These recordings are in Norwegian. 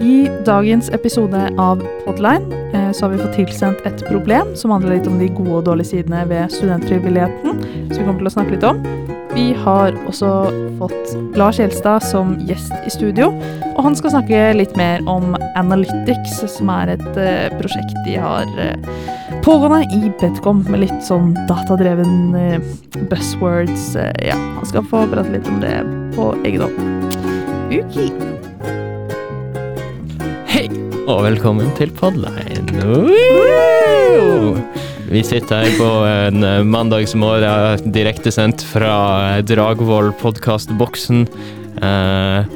I dagens episode av Podline eh, så har vi fått tilsendt et problem som handler litt om de gode og dårlige sidene ved studentfrivilligheten, som vi kommer til å snakke litt om. Vi har også fått Lars Gjelstad som gjest i studio, og han skal snakke litt mer om Analytics, som er et eh, prosjekt de har eh, pågående i Bedcom, med litt sånn datadreven buzzwords. Ja, han skal få prate litt om det på egen hånd. Uki. Og velkommen til Podline. Woo! Vi sitter her på en eh, mandagsmorgen direktesendt fra eh, Dragvoll podkastboksen. Eh,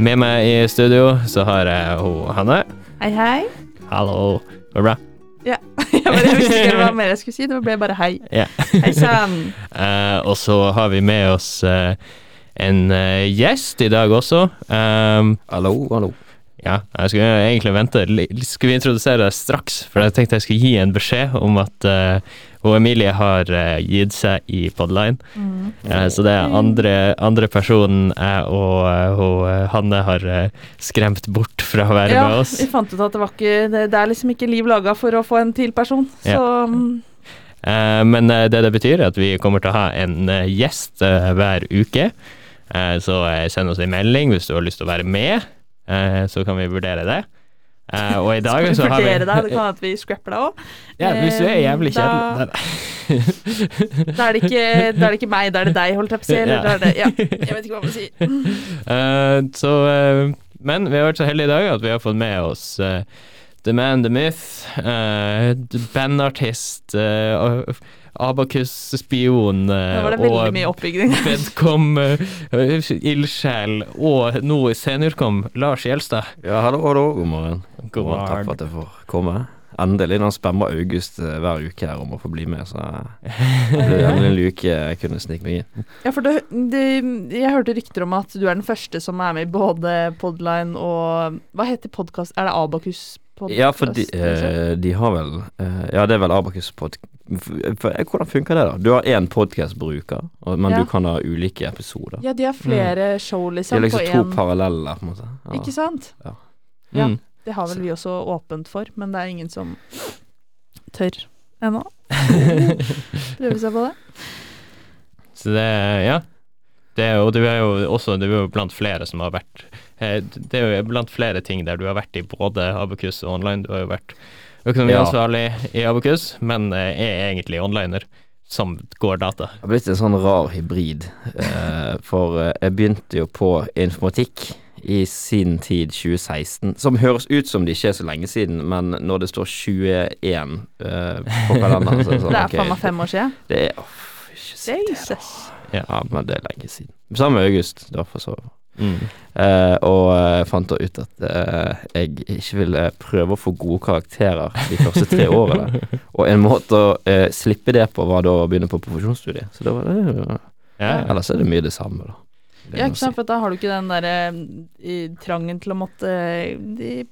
med meg i studio så har jeg ho Hanne. Hei, hei. Hallo. Går det bra? Ja. jeg, bare, visste ikke hva mer jeg skulle si. Det ble bare hei. Ja. Hei sann. Eh, og så har vi med oss en gjest i dag også. Um, Hallo, hallo. Ja, jeg skulle egentlig vente. Skal Skulle vi introdusere deg straks? For jeg tenkte jeg skulle gi en beskjed om at uh, hun Emilie har uh, gitt seg i Podline. Mm. Uh, så det er andre, andre personen jeg og hun, Hanne har skremt bort fra å være Ja, med oss. Ja, vi fant ut at det var ikke Det, det er liksom ikke liv laga for å få en til person. Så Ja. mm, Eh, men det det betyr, er at vi kommer til å ha en gjest hver uke. Så send oss en melding hvis du har lyst til å være med, så kan vi vurdere det. Uh, og i dag så har vi vurdere deg. Det kan hende at vi scrapper deg òg. Ja, hvis du er jævlig Da- kjedelig. da, Da er det ikke, da er det ikke meg, da er det deg, holdt jeg på å si. Eller Ja. da er det Ja, jeg vet ikke hva man sier. Uh, så, uh, men vi har vært så heldige i dag at vi har fått med oss eh, The Man, The Myth, uh, bandartist, uh, Abakus-spion Nå uh, og. Bedcom, uh, ildsjel og nå seniorkom Lars Gjelstad. Ja, hallo, hallo. God morgen. God morgen. Takk for at jeg får komme. Endelig. Han spemmer August eh, hver uke her om å få bli med, så det er en luke jeg kunne snike meg inn. Ja, for det, det, jeg hørte rykter om at du er den første som er med i både Podline og Hva heter podkast? Er det Abakus podcast? Ja, for de, liksom? eh, de har vel eh, Ja, det er vel Abakus pod... for- for- eh, Hvordan funker det, da? Du har én podkastbruker, men Ja. du kan ha ulike episoder. ja, de har flere show, De liksom, er liksom på to en... paralleller, på en måte. Ja. Ikke sant? Ja. Mm. Det har vel vi også åpent for, men det er ingen som tør ennå. Prøve seg på det. Så det, ja. Det, er- og du er jo også du er jo blant flere som har vært eh, Det er jo blant flere ting der du har vært i både Abakus og online. Du har jo vært økonomiansvarlig i Abakus, men eh, er egentlig onliner som går data. Det har blitt en sånn rar hybrid. Eh, for jeg begynte jo på informatikk i sin tid 2016, som høres ut som det ikke er så lenge siden, men når det står 21 eh, på kalenderen, så er det sånn Det er faen meg fem år siden. Det er oh, ikke si det, da. Ja. Ja, men det er lenge siden. Sammen med August, for så Mm. Uh, og jeg fant da ut at uh, jeg ikke ville prøve å få gode karakterer de første tre årene. Og en måte å eh, slippe det på, var da å begynne på profesjonsstudiet. Så da var det Ja, ja. Ellers er det mye det samme, da. Det Ja, ikke sant, si. for da har du ikke den derre i trangen til å måtte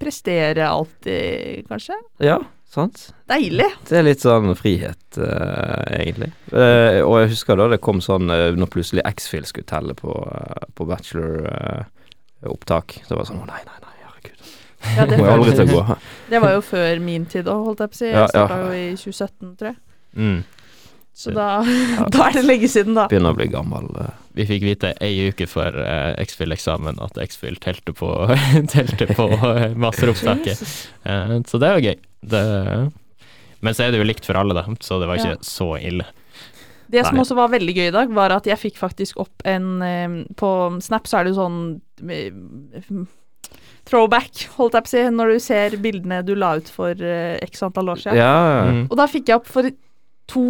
prestere alltid, kanskje. Ja, sant. Deilig. Det er litt sånn frihet, uh, egentlig. Uh, og jeg husker da det kom sånn uh, når plutselig X-Fill skulle telle på, uh, på bachelor-opptak. så var det sånn å nei, nei, nei, herregud. Ja, det, Må jeg aldri til å gå. det var jo før min tid òg, holdt jeg på å si. Jeg Ja, ja. jo i 2017, tror jeg. Mm. Så da, da er det lenge siden, da. Begynner å bli gammel. eh. Vi fikk vite ei uke før uh, X-Fill-eksamen at X-Fill telte på, telte på eh, masteropptaket. Eh, så det var gøy. Det, men så er det jo likt for alle, da, så det var ikke Ja. så ille. Det som Nei. også var veldig gøy i dag, var at jeg fikk faktisk opp en eh, På Snap så er det jo sånn eh, throwback, holdt jeg på å si, når du ser bildene du la ut for eh, x antall år siden. Ja, Mm. Og da fikk jeg opp for to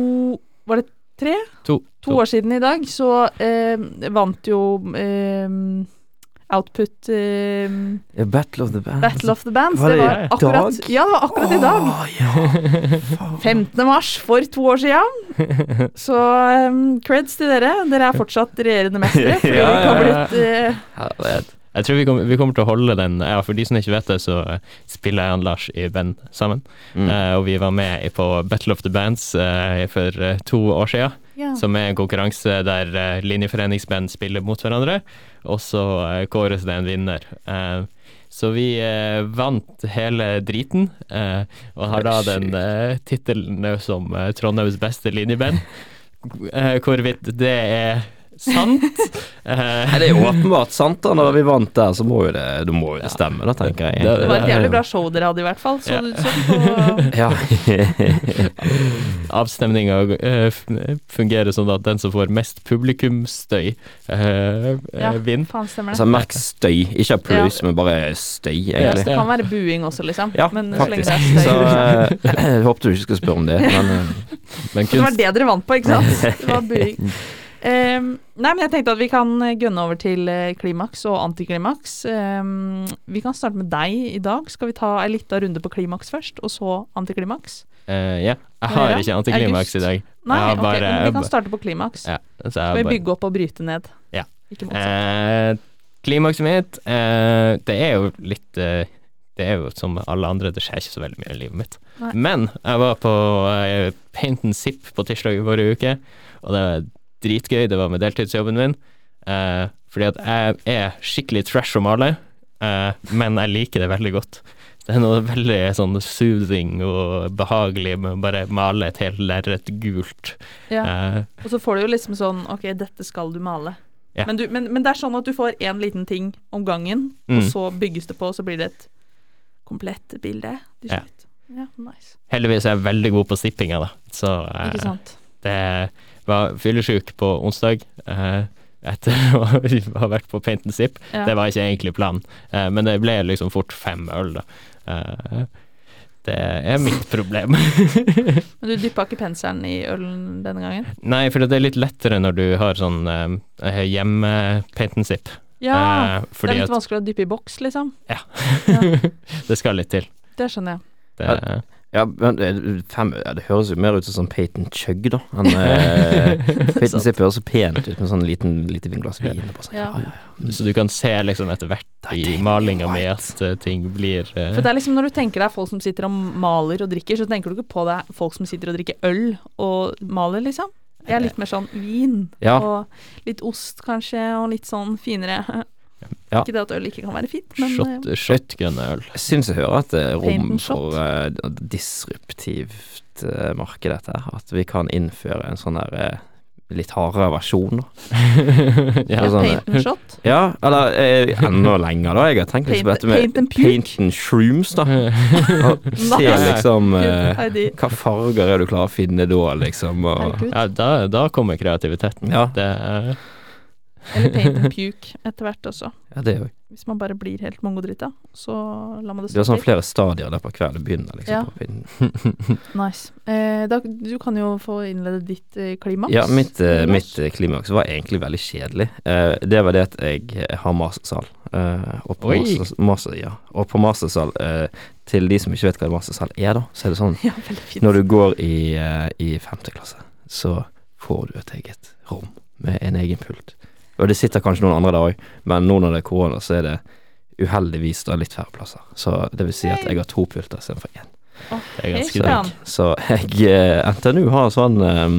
Var det tre? To. To år siden i dag, så eh, vant jo eh, Output eh. Battle of the Bands. Battle of the Bands. Var det det var i akkurat, dag? ja, det var akkurat i dag. Ja. 15. mars for to år siden. Så um, creds til dere. Dere er fortsatt regjerende mestere. Ja, har ja, ja. blitt eh. Jeg tror vi kommer, vi kommer til å holde den Ja, for de som ikke vet det, så eh, spiller jeg og Lars i band sammen. Mm. Uh, og vi var med på Battle of the Bands uh, for to år siden. ja. Som er en konkurranse der uh, linjeforeningsband spiller mot hverandre, og så kåres det en vinner. Eh, Så vi eh, vant hele driten, eh, og har da den eh, tittelen som eh, Trondheims beste linjeband. Hvorvidt det er sant eh, det er jo åpenbart sant, da. Når vi vant der, så må jo det, det, må jo det stemme, da, tenker jeg. Det- Det var et jævlig bra show dere hadde, i hvert fall. Så Ja. det ut som Ja. Avstemninga fungerer sånn at den som får mest publikumsstøy, eh, Ja, eh, vinner. faen stemmer det. altså merk støy. Ikke applaus, men bare støy, egentlig. det kan være buing også, liksom. Ja, men så lenge faktisk. det er Så støy. eh, jeg håpet du ikke skulle spørre om det, men eh, Men Det var det dere vant på, ikke sant? Det var buing. Ehm, nei, men jeg tenkte at vi kan gønne over til eh, klimaks og antiklimaks. Um, vi kan starte med deg i dag. Skal vi ta ei lita runde på klimaks først, og så antiklimaks? eh, ja. Jeg har ikke antiklimaks i dag. Nei, ok, bare- men vi kan starte på klimaks. Ja, så Skal vi bare bygge opp og bryte ned? Ja. Ikke motsatt. Eh, klimakset mitt, uh, det er jo litt eh, Det er jo som alle andre, det skjer ikke så veldig mye i livet mitt. Nei. Men jeg var på uh, Paint and Zip på tirsdag i forrige uke, og det dritgøy. Det var med deltidsjobben min. Eh, fordi at jeg er skikkelig trash å male, eh, men jeg liker det veldig godt. Det er noe veldig sånn soothing og behagelig med å bare male et helt lerret gult. Ja. Eh, Og så får du jo liksom sånn Ok, dette skal du male. Ja. Men, du, men, men det er sånn at du får én liten ting om gangen, og Mm. så bygges det på, og så blir det et komplett bilde til Ja. slutt. Ja, nice. heldigvis er jeg veldig god på stippinga, da. Så eh. Det var fyllesyk på onsdag eh, etter å ha vært på Paint and Zip. Ja. Det var ikke egentlig planen, eh, men det ble liksom fort fem øl, da. Eh, det er mitt problem. Men du dyppa ikke penselen i ølen denne gangen? Nei, for det er litt lettere når du har sånn eh, hjemme-Paint and Zip. Ja. Eh, det er litt at vanskelig å dyppe i boks, liksom. Ja. Ja, det skal litt til. det skjønner jeg. Det, Ja, men fem, ja, det høres jo mer ut som sånn Peyton Chug, da. Han, eh, Peyton Zip høres så pent ut med sånn liten, lite vinglass vin. sånn, Ja. ja, ja, ja. så du kan se liksom etter hvert i malinga mi at eh, ting blir eh, For det er liksom Når du tenker deg folk som sitter og maler og drikker, så tenker du ikke på deg folk som sitter og drikker øl og maler, liksom. Jeg er litt mer sånn vin Ja. og litt ost, kanskje, og litt sånn finere. Ja. Ikke det at øl ikke kan være fint, men shot, eh, shotgun-øl. Jeg syns jeg hører at det er rom for uh, disruptivt uh, marked, dette her. At vi kan innføre en sånn der uh, litt hardere versjon. Da. ja. sånn, paint and shot. Ja, eller eh, enda lenger, da. Jeg har tenkt litt på dette med paint and paint and shrooms, da. Og Se liksom eh, Hva farger er du klarer å finne da, liksom? Og, ja, da, da kommer kreativiteten. Ja. Det er Eller paint and puke etter hvert også. ja, det òg. Hvis man bare blir helt mongodrita, så lar man det Det er har sånn flere stadier der på hver det begynner, liksom. Ja. På. Nice. Eh, da, du kan jo få innlede ditt eh, klimaks. Ja, mitt, eh, mitt eh, klimaks var egentlig veldig kjedelig. Eh, det var det at jeg har mastersal. Eh, og, på Oi. master, master, ja. og på mastersal, eh, til de som ikke vet hva mastersal er, da, så er det sånn Ja. Når du går i, eh, i femte klasse, så får du et eget rom med en egen pult. Og det sitter kanskje noen andre der òg, men nå når det er korona, så er det uheldigvis da litt færre plasser. Så det vil si at jeg har to pulter istedenfor én. Det er ganske helt Så, jeg eh, NTNU har sånn eh,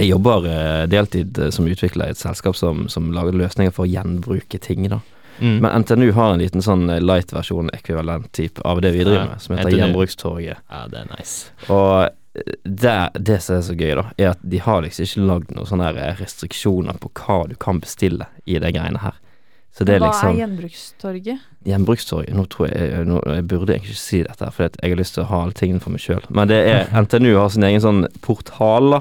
Jeg jobber eh, deltid som utvikler i et selskap som, som lager løsninger for å gjenbruke ting, da. mm. Men NTNU har en liten sånn light-versjon, ekvivalent type, av det vi driver med, som heter NTNU. Gjenbrukstorget. Ja, det er nice. Og det, det som er så gøy, da, er at de har liksom ikke lagd noen sånne restriksjoner på hva du kan bestille i de greiene her. Så det er Hva liksom er gjenbrukstorget? Gjenbrukstorget Nå tror jeg nå, Jeg burde egentlig ikke si dette, for jeg har lyst til å ha alle tingene for meg sjøl. Men det er NTNU har sin egen sånn portal da,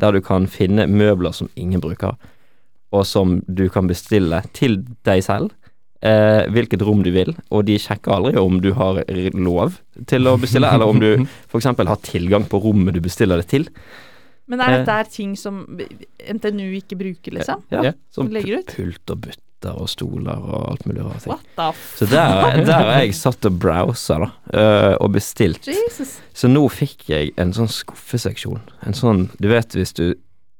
der du kan finne møbler som ingen bruker, og som du kan bestille til deg selv. Eh, hvilket rom du vil, og de sjekker aldri om du har lov til å bestille, eller om du f.eks. har tilgang på rommet du bestiller det til. Men er dette eh, ting som NTNU ikke bruker, liksom? Ja, Ja. Som Legger ut? pult og butter og stoler og alt mulig rare ting. What the fuck? Så der, der har jeg satt og browsa, da, eh, og bestilt. Jesus. Så nå fikk jeg en sånn skuffeseksjon. En sånn Du vet hvis du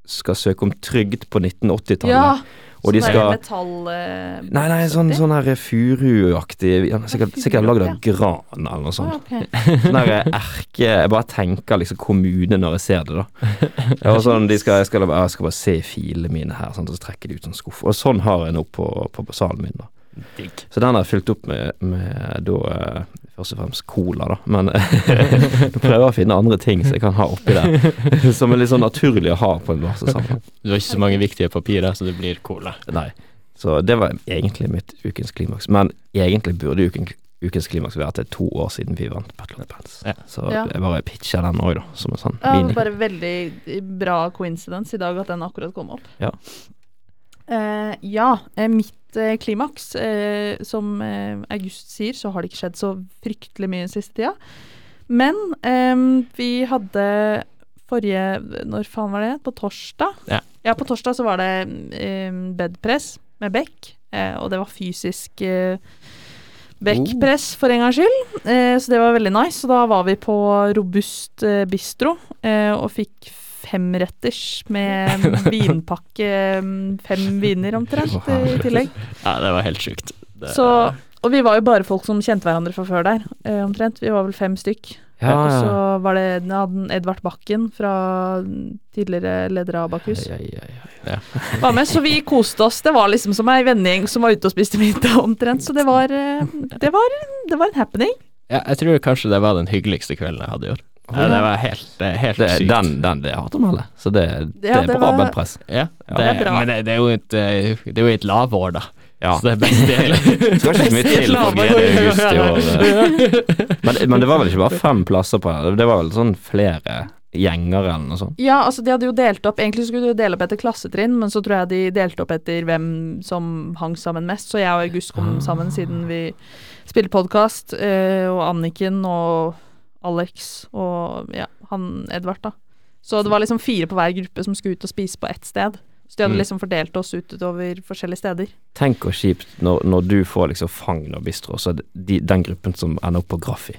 skal søke om trygd på 1980-tallet, Ja. Og de sånn skal metall... eh, Nei, nei, sånn, sånn her furuaktig ja, Sikkert, sikkert lagd av gran eller noe sånt. sånt. okay. Sånn her erke Jeg bare tenker liksom kommune når jeg ser det, da. Og sånn, de skal, jeg, skal, jeg skal bare se filene mine her, sånn, og så trekker de ut sånn skuff. Og sånn har jeg nå på, på salen min, da. Digg. Så den har jeg fylt opp med, med da eh, først og fremst cola, da. Men jeg prøver å finne andre ting som jeg kan ha oppi der. Som er litt sånn naturlig å ha på en barselsamling. sammen. Du har ikke så mange viktige papirer, så det blir cola. Nei. Så det var egentlig mitt ukens klimaks. Men egentlig burde uken, ukens klimaks være at det er to år siden vi vant Battle of the Bands. Ja. Så Ja. jeg bare pitcher den òg, da, som en sånn Ja, mini. bare veldig bra coincidence i dag at den akkurat kom opp. Ja. Uh, ja, eh, mitt eh, klimaks eh, Som eh, August sier, så har det ikke skjedd så fryktelig mye den siste tida. Men eh, vi hadde forrige Når faen var det? På torsdag? Ja. på torsdag så var det bedpress med bekk, og det var fysisk bekkpress for en gangs skyld. Eh, så det var veldig nice. Og da var vi på Robust eh, bistro eh, og fikk femretters med vinpakke, mm, fem viner omtrent, i tillegg. Ja, det var helt sjukt. Det- Så, og vi var jo bare folk som kjente hverandre fra før der, eh, omtrent. Vi var vel fem stykk. Ja, Og så var det hadde Edvard Bakken fra tidligere leder av Abakus Ja, ja, ja. var med, så vi koste oss. Det var liksom som ei vennegjeng som var ute og spiste middag omtrent, så det var, eh, det var, det var en happening. Ja, jeg tror kanskje det var den hyggeligste kvelden jeg hadde i år. Ja, det var helt, eh, helt Det, sykt. den, den det er hardt å melde, så det, det Ja, er bra var- bedpress. Ja, Ja, det, det er bra. men det, det er jo et, eh, det er jo et lavår, da. Ja. Så det er best del. Skal ikke så mye til for å glede August i år. eh. Men, men det var vel ikke bare fem plasser på den, det var vel sånn flere gjenger eller noe sånt? Ja, altså de hadde jo delt opp Egentlig skulle de jo dele opp etter klassetrinn, men så tror jeg de delte opp etter hvem som hang sammen mest. Så jeg og August kom Ah. sammen siden vi spilte podkast, eh, og Anniken og Alex og ja, han Edvard, da. Så det var liksom fire på hver gruppe som skulle ut og spise på ett sted. Så de hadde Mm. liksom fordelt oss ut utover forskjellige steder. Tenk hvor kjipt når, når du får liksom Fagn og Bistro, så er det de, den gruppen som ender opp på Graffi.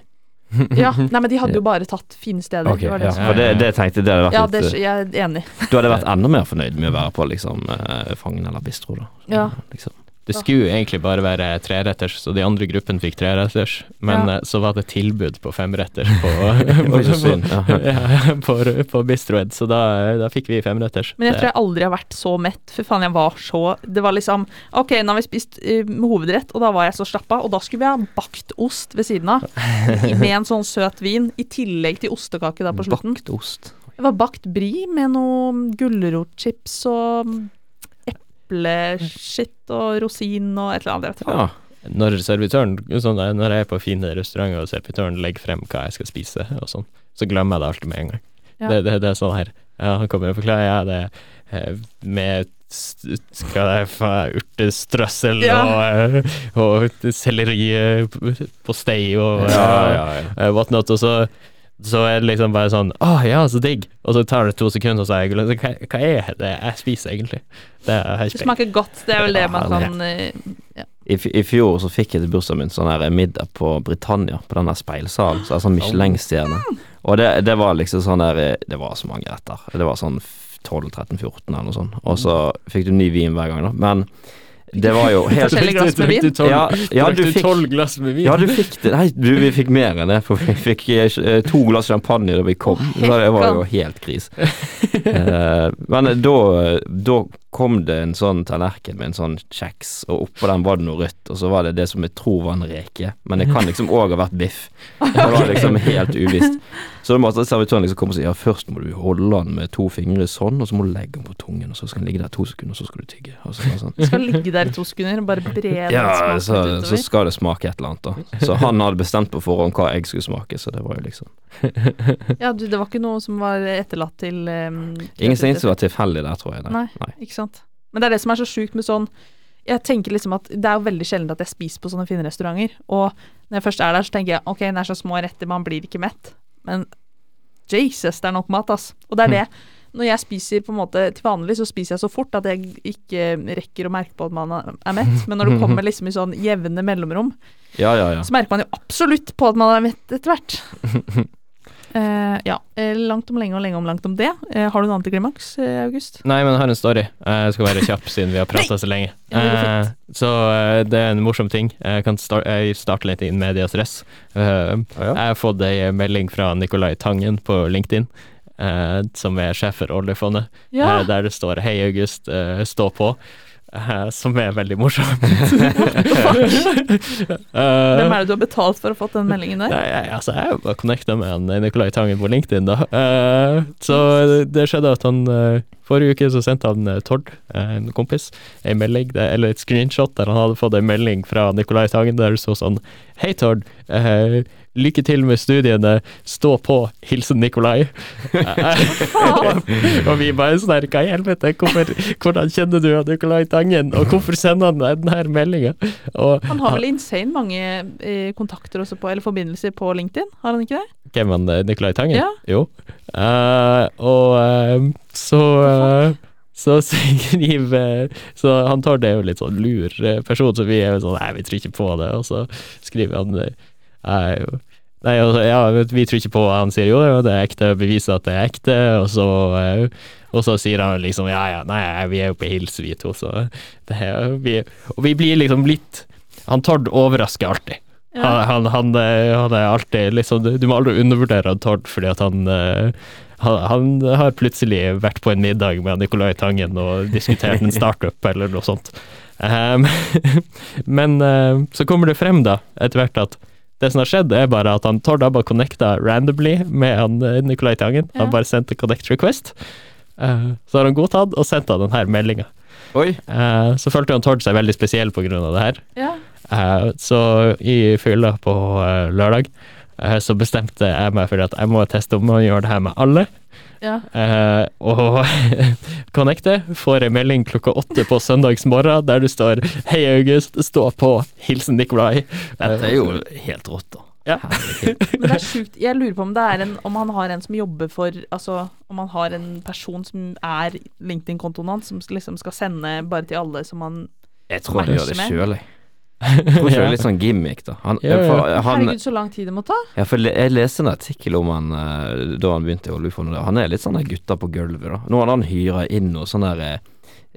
Ja, nei, men de hadde jo bare tatt fine steder. Ok, det ja, for det, det tenkte det hadde vært ja det, litt eh, jeg er enig. Du hadde vært enda mer fornøyd med å være på liksom eh, Fagn eller Bistro, da. Ja. Liksom. Det skulle egentlig bare være treretters, så de andre gruppen fikk treretters. Men Ja. eh, så var det tilbud på femretters på, på, på, på Bistroed, så da, da fikk vi femretters. Men jeg tror jeg aldri har vært så mett. For faen, jeg var så Det var liksom Ok, nå har vi spist uh, hovedrett, og da var jeg så slappa. Og da skulle vi ha bakt ost ved siden av. Med en sånn søt vin. I tillegg til ostekake da på slutten. Bakt ost. Det var bakt brie med noe gulrotchips og epleskitt og rosin og et eller annet. Jeg vet faen. Ja. Når servitøren sånn, Når jeg er på fine restauranter og servitøren legger frem hva jeg skal spise, og sånn, så glemmer jeg det alltid med en gang. Ja. Det, det, det er sånn her ja, Han kommer og forklarer ja, det eh, med skal det få urtestrøssel Ja. og, og selleri på stei og Ja, ja, ja. eh, whatnot, og så så er det liksom bare sånn Å ja, så digg. Og så tar det to sekunder, og så er jeg hva, hva er det jeg spiser, egentlig? Det er Det smaker godt. Det er vel det man kan eh, ja. I, I fjor så fikk jeg til bursdagen min sånn her middag på Britannia, på den der speilsalen. Så er sånn Michelin-stjerne. Og det, det var liksom sånn der eh, Det var så mange retter. Det var sånn 12, 13, 14 eller noe sånt. Og så fikk du ny vin hver gang, da. Men det var jo helt Forskjellige glass med vin? Ja, ja, du fikk tolv glass med vin? Ja, du fikk det. Nei, du, vi fikk mer enn det, for vi fikk eh, to glass champagne da vi kom. Så det var jo helt gris. Eh, men da, da kom det en sånn tallerken med en sånn kjeks, og oppå den var det noe rødt, og så var det det som jeg tror var en reke, men det kan liksom òg ha vært biff. Det var liksom helt uvisst. Så da måtte servitøren liksom komme og si ja, først må du holde den med to fingre sånn, og så må du legge den på tungen, og så skal den ligge der to sekunder, og så skal du tygge. Og så, og sånn. Du skal ligge der i to sekunder og bare bre den Ja, smaken så, Ja, så skal det smake et eller annet, da. Så han hadde bestemt på forhånd hva jeg skulle smake, så det var jo liksom Ja, du, det var ikke noe som var etterlatt til um, Ingenting som var tilfeldig der, tror jeg. Nei. Nei. Ikke sant. Men det er det som er så sjukt med sånn Jeg tenker liksom at det er jo veldig sjelden at jeg spiser på sånne fine restauranter. Og når jeg først er der, så tenker jeg ok, det er så små retter, man blir ikke mett. Men Jesus, det er nok mat, ass. Og det er det. Når jeg spiser på en måte til vanlig, så spiser jeg så fort at jeg ikke rekker å merke på at man er mett. Men når det kommer liksom i sånn jevne mellomrom, Ja, ja, ja. så merker man jo absolutt på at man er mett etter hvert. Eh, ja. eh, langt om lenge og lenge om langt om det. Uh, har du noe antiklimaks, klimaks, August? Nei, men jeg har en story. Jeg skal være kjapp siden vi har prata så lenge. Ja, det Eh, så det er en morsom ting. Jeg kan start, jeg starte litt inn medias res. Ah, Ja. Jeg har fått ei melding fra Nicolai Tangen på LinkedIn, eh, som er sjef for oljefondet, Ja. der det står 'Hei, August, stå på'. Eh, som er veldig morsomt. Hvem er det du har betalt for å fått den meldingen der? Nei, jeg, altså, jeg bare connecta med han Nicolai Tangen på LinkedIn, da. Uh, så det skjedde at han uh, Forrige uke så sendte han eh, Tord, eh, en kompis, en melding, eller et screenshot der han hadde fått en melding fra Nicolai Tangen der det sto sånn Hei, Tord. Eh, lykke til med studiene. Stå på. Hilsen Nikolai. og vi bare sånn hva i helvete, hvorfor, hvordan kjenner du av Nicolai Tangen, og hvorfor sender han deg denne meldinga? Han har vel insane mange eh, kontakter også på, eller forbindelser på LinkedIn, har han ikke det? Hvem han Nikolai Tangen? Ja. Jo. Uh, og uh, så uh, så skriver Så han tar det jo litt sånn lur eh, person, så vi er jo sånn Nei, vi tror ikke på det. Og så skriver han eh, jeg Nei, altså, ja, vi tror ikke på hva Han sier jo det, det er ekte, beviser at det er ekte, og så eh, og så sier han liksom ja, ja, nei, vi er jo på hils, vi to, så det er, vi, Og vi blir liksom litt Han Tord overrasker alltid. Ja. Han, han, han, eh, er alltid liksom Du må aldri undervurdere han Tord, fordi at han eh, han, han har plutselig vært på en middag med Nicolai Tangen og diskutert en startup eller noe sånt. Um, men så kommer det frem, da, etter hvert at det som har skjedd, er bare at han Tord har bare connecta randomly med han eh, Nicolai Tangen. Ja. Han bare sendte connect request. Uh, så har han godtatt og sendt han denne meldinga. Oi. Eh, så følte han Tord seg veldig spesiell på grunn av det her. Ja. Uh, så i fylla på lørdag så bestemte jeg meg for at jeg må teste om å gjøre det her med alle. ja. Uh, og connecte, får en melding klokka åtte på søndagsmorgen der du står 'Hei, August, stå på. Hilsen Nikolai'. Dette er jo helt rått, da. Ja. Men det er sjukt. Jeg lurer på om det er en Om han har en som jobber for Altså om han har en person som er LinkedIn-kontoen hans, som liksom skal sende bare til alle som han Jeg tror han gjør det Matcher sjøl, jeg. Jeg tror ikke det er litt sånn gimmick, da. Han, Ja, ja. for, han, Herregud, så lang tid det må ta. ja, for jeg leste en artikkel om han eh, da han begynte i Oljefondet. Han er litt sånn der gutta på gulvet, da. Nå har han hyra inn noe sånn der eh,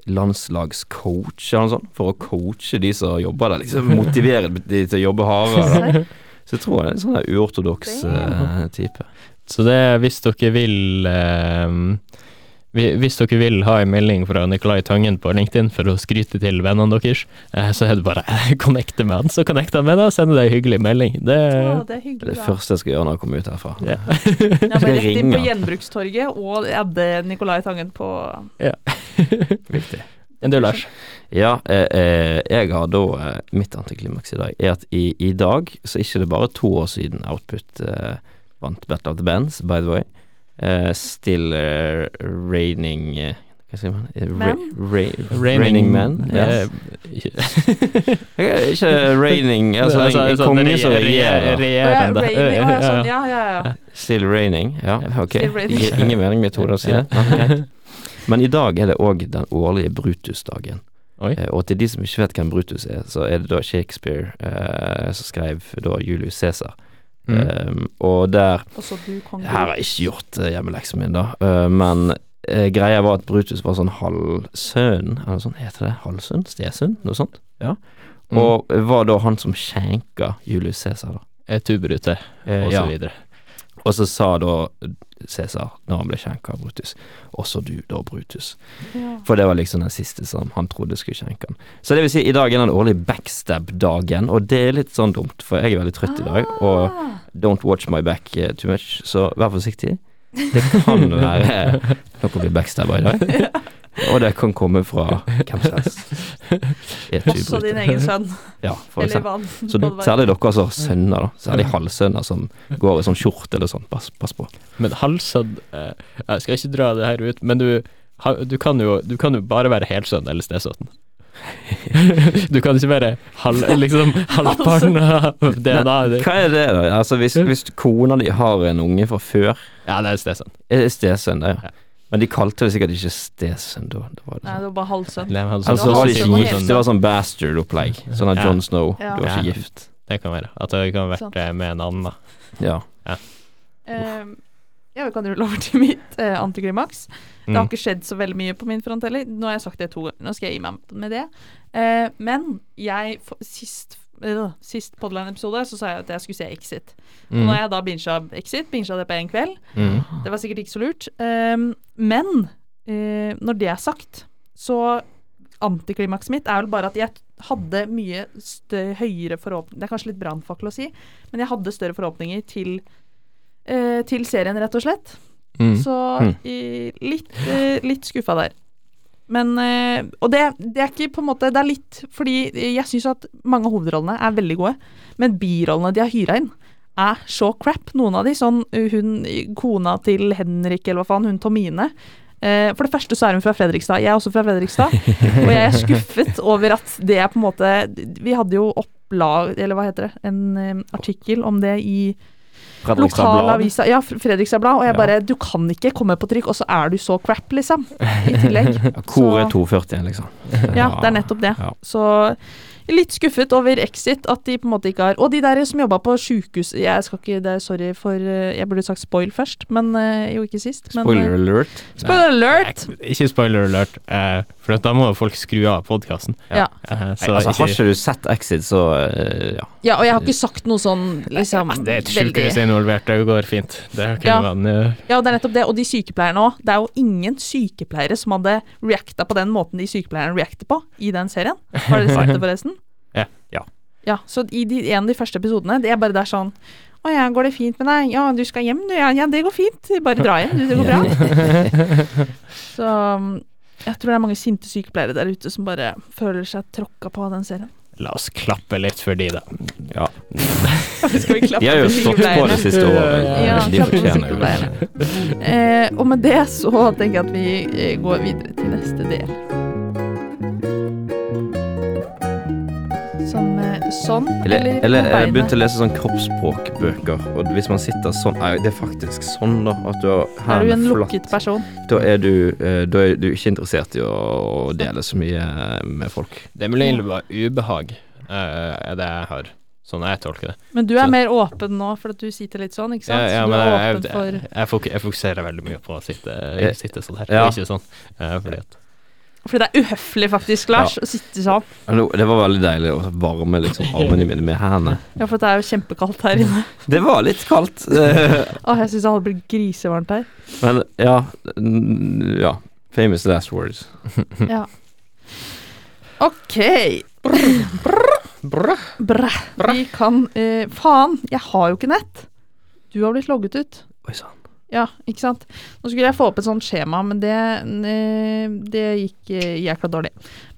landslagscoach eller noe sånt, for å coache de som jobber der, liksom motivere de til å jobbe hardere. Så jeg tror han er en sånn der uortodoks uh, type. Så det hvis dere vil uh, Hvis dere vil ha en melding fra Nicolai Tangen på LinkedIn for å skryte til vennene deres, eh, så er det bare å connecte med han. Så connecter han med deg og sender deg en hyggelig melding. Det Ja, det er Det er hyggelig, det da. første jeg skal gjøre når jeg kommer ut herfra. Ja. Jeg bare Skal ringe. rett inn på? Gjenbrukstorget og adde Nicolai Tangen på Ja. Viktig. Enn du, Lars? Ja, eh, eh, jeg har da eh, Mitt antiklimaks i dag er at i, i dag så er det ikke bare to år siden Output eh, vant Battle of the Bands, by the way. Eh, still uh, raining uh, Hva sier man? Eh, ra- ra- raining Men? Yes. Ikke raining Altså, en, en konge som regjerer. Regjerende. ja, sånn, ja, ja, ja. Still raining. Ja, ok. Raining. Ingen mening med to å si det. Men i dag er det òg den årlige Brutus-dagen. Eh, Og til de som ikke vet hvem Brutus er, så er det da Shakespeare eh, som skrev da Julius Cæsar. Mm. Um, og der Og du, kong Her har jeg ikke gjort uh, hjemmeleksen min, da. Uh, men uh, greia var at Brutus var sånn halvsønn, eller sånn heter det? Halvsønn? Stesønn? Noe sånt? Ja. Mm. Og var da han som skjenka Julius Cæsar, da. Eh, Tuberute, Eh, og ja. så videre. Og så sa da Cæsar, når han ble skjenka av Brutus, også du da, Brutus. Ja. For det var liksom den siste som han trodde skulle skjenke han. Så det vil si, i dag er den årlige backstab-dagen, og det er litt sånn dumt, for jeg er veldig trøtt i dag, og Ah. don't watch my back eh, too much, så vær forsiktig. Det kan være noe blir backstabba i dag, og det kan komme fra hvem som helst. Også din egen sønn. Ja, for Eller vann. Så særlig dere som har sønner, da. Særlig halvsønner som går i sånn skjorte eller sånn. Pass, pass på. Men halvsønn eh, Jeg skal ikke dra det her ut, men du, ha, du, kan, jo, du kan jo bare være helsønn eller stesønn. du kan ikke være halv, liksom, halvparten av DNA-et ditt. Hva er det, da? Altså, hvis, hvis kona di har en unge fra før, Ja, det er stesønn. er det stesønn, det, Ja. Ja. Men de kalte det sikkert ikke stesønn da. Det var det Nei, sånn. det var bare Altså, det var var de halvsønn ikke gift? Det var sånn bastard-opplegg. Sånn at Ja. John Snow Ja. Du var ikke gift. Det kan være. At det kan ha vært eh, med en annen. Ja. Eh, ja, vi kan rulle over til mitt uh, antiklimaks. Det har Mm. ikke skjedd så veldig mye på min front heller. Nå har jeg sagt det to ganger, nå skal jeg gi meg med det. Uh, men jeg for, Sist Sist Podline-episode så sa jeg at jeg skulle se Exit. Mm. nå har jeg da binga Exit, binga det på én kveld. Mm. Det var sikkert ikke så lurt. Um, men uh, når det er sagt, så antiklimakset mitt er vel bare at jeg hadde mye høyere forhåpninger Det er kanskje litt brannfakkel å si, men jeg hadde større forhåpninger til, uh, til serien, rett og slett. Mm. Så i, litt, uh, litt skuffa der. Men eh, Og det, det er ikke på en måte Det er litt fordi jeg syns at mange av hovedrollene er veldig gode, men birollene de har hyra inn, er så crap. Noen av de, sånn hun kona til Henrik, eller hva faen, hun Tomine. Eh, for det første så er hun fra Fredrikstad. Jeg er også fra Fredrikstad. og jeg er skuffet over at det er på en måte Vi hadde jo opplag, eller hva heter det, en eh, artikkel om det i Blad. lokalavisa Ja, Fredrikstad Blad. Og jeg bare Du kan ikke komme på trykk, og så er du så crap, liksom. I tillegg. Hvor er 240 liksom? Ja, det er nettopp det. Så litt skuffet over Exit, at de på en måte ikke har Og de der som jobba på sjukehus Jeg skal ikke det er Sorry for eh, Jeg burde sagt spoil først, men eh, jo, ikke sist. Men, Spoiler eh, alert. spoiler alert! Ikke spoiler alert, eh, for da må jo folk skru av podkasten. Ja. Så altså, har ikke, du sett Exit, så uh, ja. Ja, og jeg har ikke sagt noe sånn liksom det er et sjukehus involvert, det går fint. Det Ja. man uh, Ja, det er nettopp det. Og de sykepleierne òg. Det er jo ingen sykepleiere som hadde reacta på den måten de sykepleierne reacter på i den serien. Har dere sett det, forresten? Ja. ja. Ja, så i de, en av de første episodene, det er bare der sånn Å ja, går det fint med deg? Ja, du skal hjem, du? Ja, ja det går fint. Bare dra hjem, du. Det går bra. Så um, jeg tror det er mange sinte sykepleiere der ute som bare føler seg tråkka på av den serien. La oss klappe litt for de, da. ja. Skal vi klappe De har jo stått på det siste året. Ja, De fortjener jo det. Eh, og med det så tenker jeg at vi eh, går videre til neste del. Som eh, sånn, Eller, eller, eller jeg begynte å lese sånn kroppsspråkbøker, og hvis man sitter sånn er det er faktisk sånn, da. At du har Er du en flatt. lukket person? Da er du, eh, da er du ikke interessert i å, dele så mye eh, med folk. Det er mulig det var ubehag, eh, er det jeg har. Sånn jeg tolker det. Men du er Så- mer åpen nå, for at du sitter litt sånn, ikke sant? Ja, ja, men jeg, jeg, jeg, jeg fokuserer veldig mye på å sitte, Eh, sitte sånn her, ja. ikke sånn. eh, fordi at Fordi det er uhøflig, faktisk, Lars, å sitte sånn. Det var veldig deilig å varme liksom, armene mine med hendene. Ja, for det er jo kjempekaldt her inne. Det var litt kaldt. eh, Å, jeg syns det hadde blitt grisevarmt her. Men ja Ja. Famous last words. Ja. OK. Brr. Brr. Vi kan eh, Faen, jeg har jo ikke nett. Du har blitt logget ut. Oi sann. Ja, ikke sant. Nå skulle jeg få opp et sånt skjema, men det, eh, det gikk eh, jækla dårlig.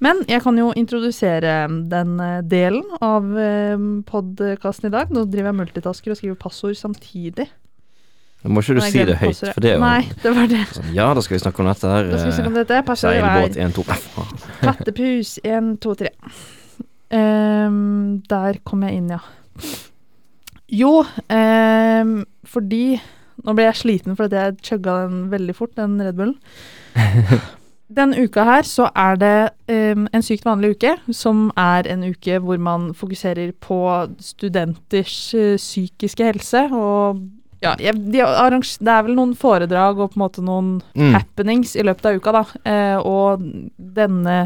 Men jeg kan jo introdusere den eh, delen av podkasten i dag. Nå driver jeg multitasker og skriver passord samtidig. Nå må ikke du si det høyt, passordet. for det er jo Nei, det var det. sånn Ja, da skal vi snakke om dette her. Da skal vi snakke om dette. Passordet Seilbåt er 1, 2 faen. kattepus 1, 2, 3. Um, der kom jeg inn, ja. Jo, um, fordi Nå ble jeg sliten fordi jeg chugga den veldig fort, den Red Bullen. Den uka her så er det um, en sykt vanlig uke, som er en uke hvor man fokuserer på studenters uh, psykiske helse. Og ja, de arrange- det er vel noen foredrag og på en måte noen Mm. happenings i løpet av uka, da. Uh, og denne,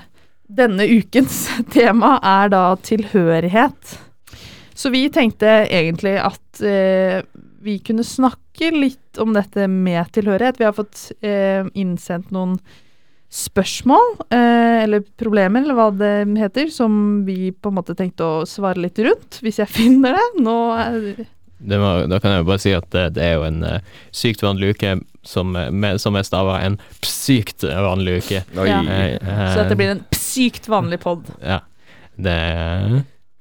denne ukens tema er da tilhørighet. Så vi tenkte egentlig at eh, vi kunne snakke litt om dette med tilhørighet. Vi har fått eh, innsendt noen spørsmål, eh, eller problemer, eller hva det heter, som vi på en måte tenkte å svare litt rundt, hvis jeg finner det. Nå er det må, da kan jeg jo bare si at det, det er jo en uh, sykt vanlig uke som, eh, med, som er stava en sykt vanlig uke. Ja. Eh, eh, Så dette blir en sykt vanlig pod. Ja. Det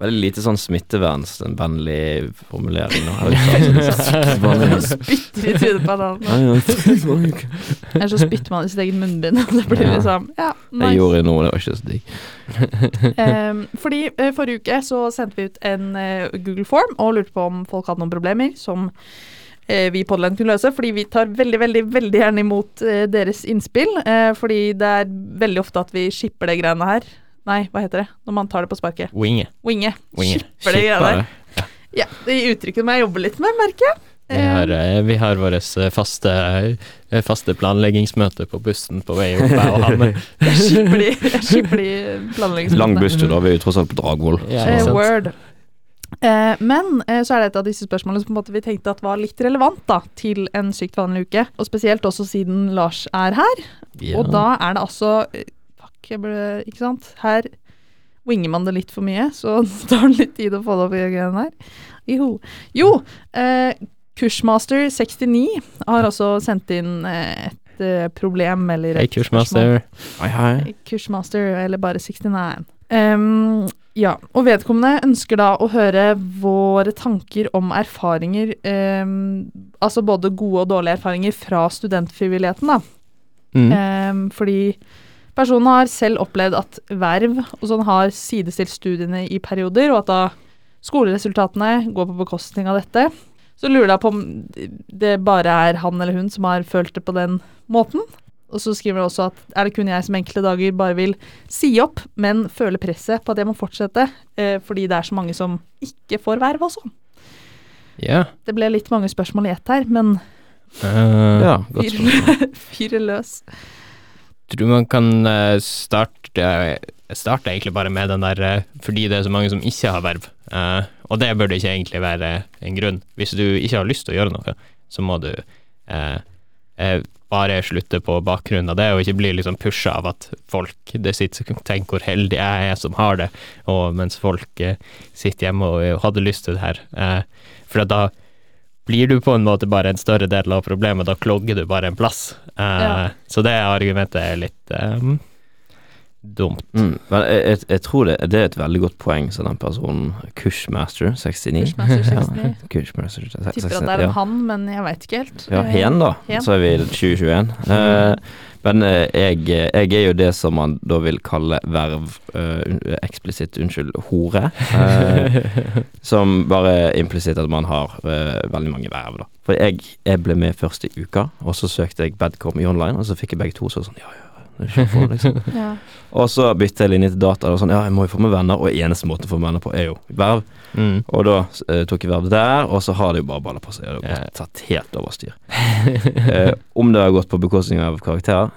Veldig lite sånn smittevernvennlig formulering nå. Spytter i trynet på en annen. Eller så spytter man i sitt eget munnbind. og Det blir liksom Ja, Jeg gjorde noe, det var ikke så digg. um, fordi uh, forrige uke så sendte vi ut en uh, Google Form og lurte på om folk hadde noen problemer som eh, vi i Podland kunne løse. Fordi vi tar veldig, veldig, veldig gjerne imot deres innspill. fordi det er veldig ofte at vi shipper det greiene her. Nei, hva heter det når man tar det på sparket? winge. Winge. Winge. Skipper det der. Skipper. Ja, det uttrykket må jeg jobbe litt med, merker jeg. Vi har, eh, vi har vårt faste, eh, faste planleggingsmøte på bussen på vei opp, her og han de planleggingsmøtene. Lang busstur, da. Vi er jo tross alt på Dragvoll. Ja, Eh, word. Eh, men eh, så er det et av disse spørsmålene som på en måte vi tenkte at var litt relevant da, til en sykt vanlig uke. Og spesielt også siden Lars er her. Ja. Og da er det altså eh, Jeg ble, ikke sant. Her winger man det litt for mye, så tar det litt tid å få det opp i greiene her. Jo, jo eh, Kursmaster 69 har også sendt inn eh, et eh, problem, eller Hei, kursmaster. Hei, hei. Kursmaster, eller bare 69. Um, ja, og vedkommende ønsker da å høre våre tanker om erfaringer, um, altså både gode og dårlige erfaringer fra studentfrivilligheten, da. Mm. Um, fordi personen har selv opplevd at verv og sånn har sidestilt studiene i perioder, og at da skoleresultatene går på bekostning av dette. Så lurer jeg på om det bare er han eller hun som har følt det på den måten. Og så skriver han også at er det kun jeg som enkelte dager bare vil si opp, men føler presset på at jeg må fortsette, eh, fordi det er så mange som ikke får verv også. Ja. Det ble litt mange spørsmål i ett her, men eh, Ja, fyr, fyr løs. Tror man kan eh, starte starte egentlig bare med den der eh, fordi det er så mange som ikke har verv. Eh, og det burde ikke egentlig være en grunn. Hvis du ikke har lyst til å gjøre noe, så må du eh, eh, bare slutte på bakgrunn av det, og ikke bli liksom pusha av at folk det sitter tenker hvor heldig jeg er som har det, og mens folk eh, sitter hjemme og, og hadde lyst til det her. Eh, for da blir du på en måte bare en større del av problemet, da klogger du bare en plass. Uh, Ja. Så det argumentet er litt um, dumt. Mm, men jeg, jeg, jeg tror det, det er et veldig godt poeng, så den personen Kushmaster 69 Kursmaster 69. Ja, Kushmaster 69 Tipper at det er en han, men jeg veit ikke helt. Ja, hen da, hen. så er vi i 2021. Eh, men eh, jeg, jeg er jo det som man da vil kalle verv, uh, eksplisitt, unnskyld, hore. Uh, som bare implisitt at man har uh, veldig mange verv, da. For jeg, jeg ble med først i uka, og så søkte jeg Badcom i online, og så fikk jeg begge to, så sånn, ja, ja, liksom. Ja. Og så bytte jeg linje til data, og sånn, ja, jeg må jo få med venner, og eneste måten å få med venner på er jo verv. Mm. Og da eh, tok jeg verv der, og så har det jo bare baller på seg. Det har gått tatt helt over styr. Eh, om det har gått på bekostning av karakterer?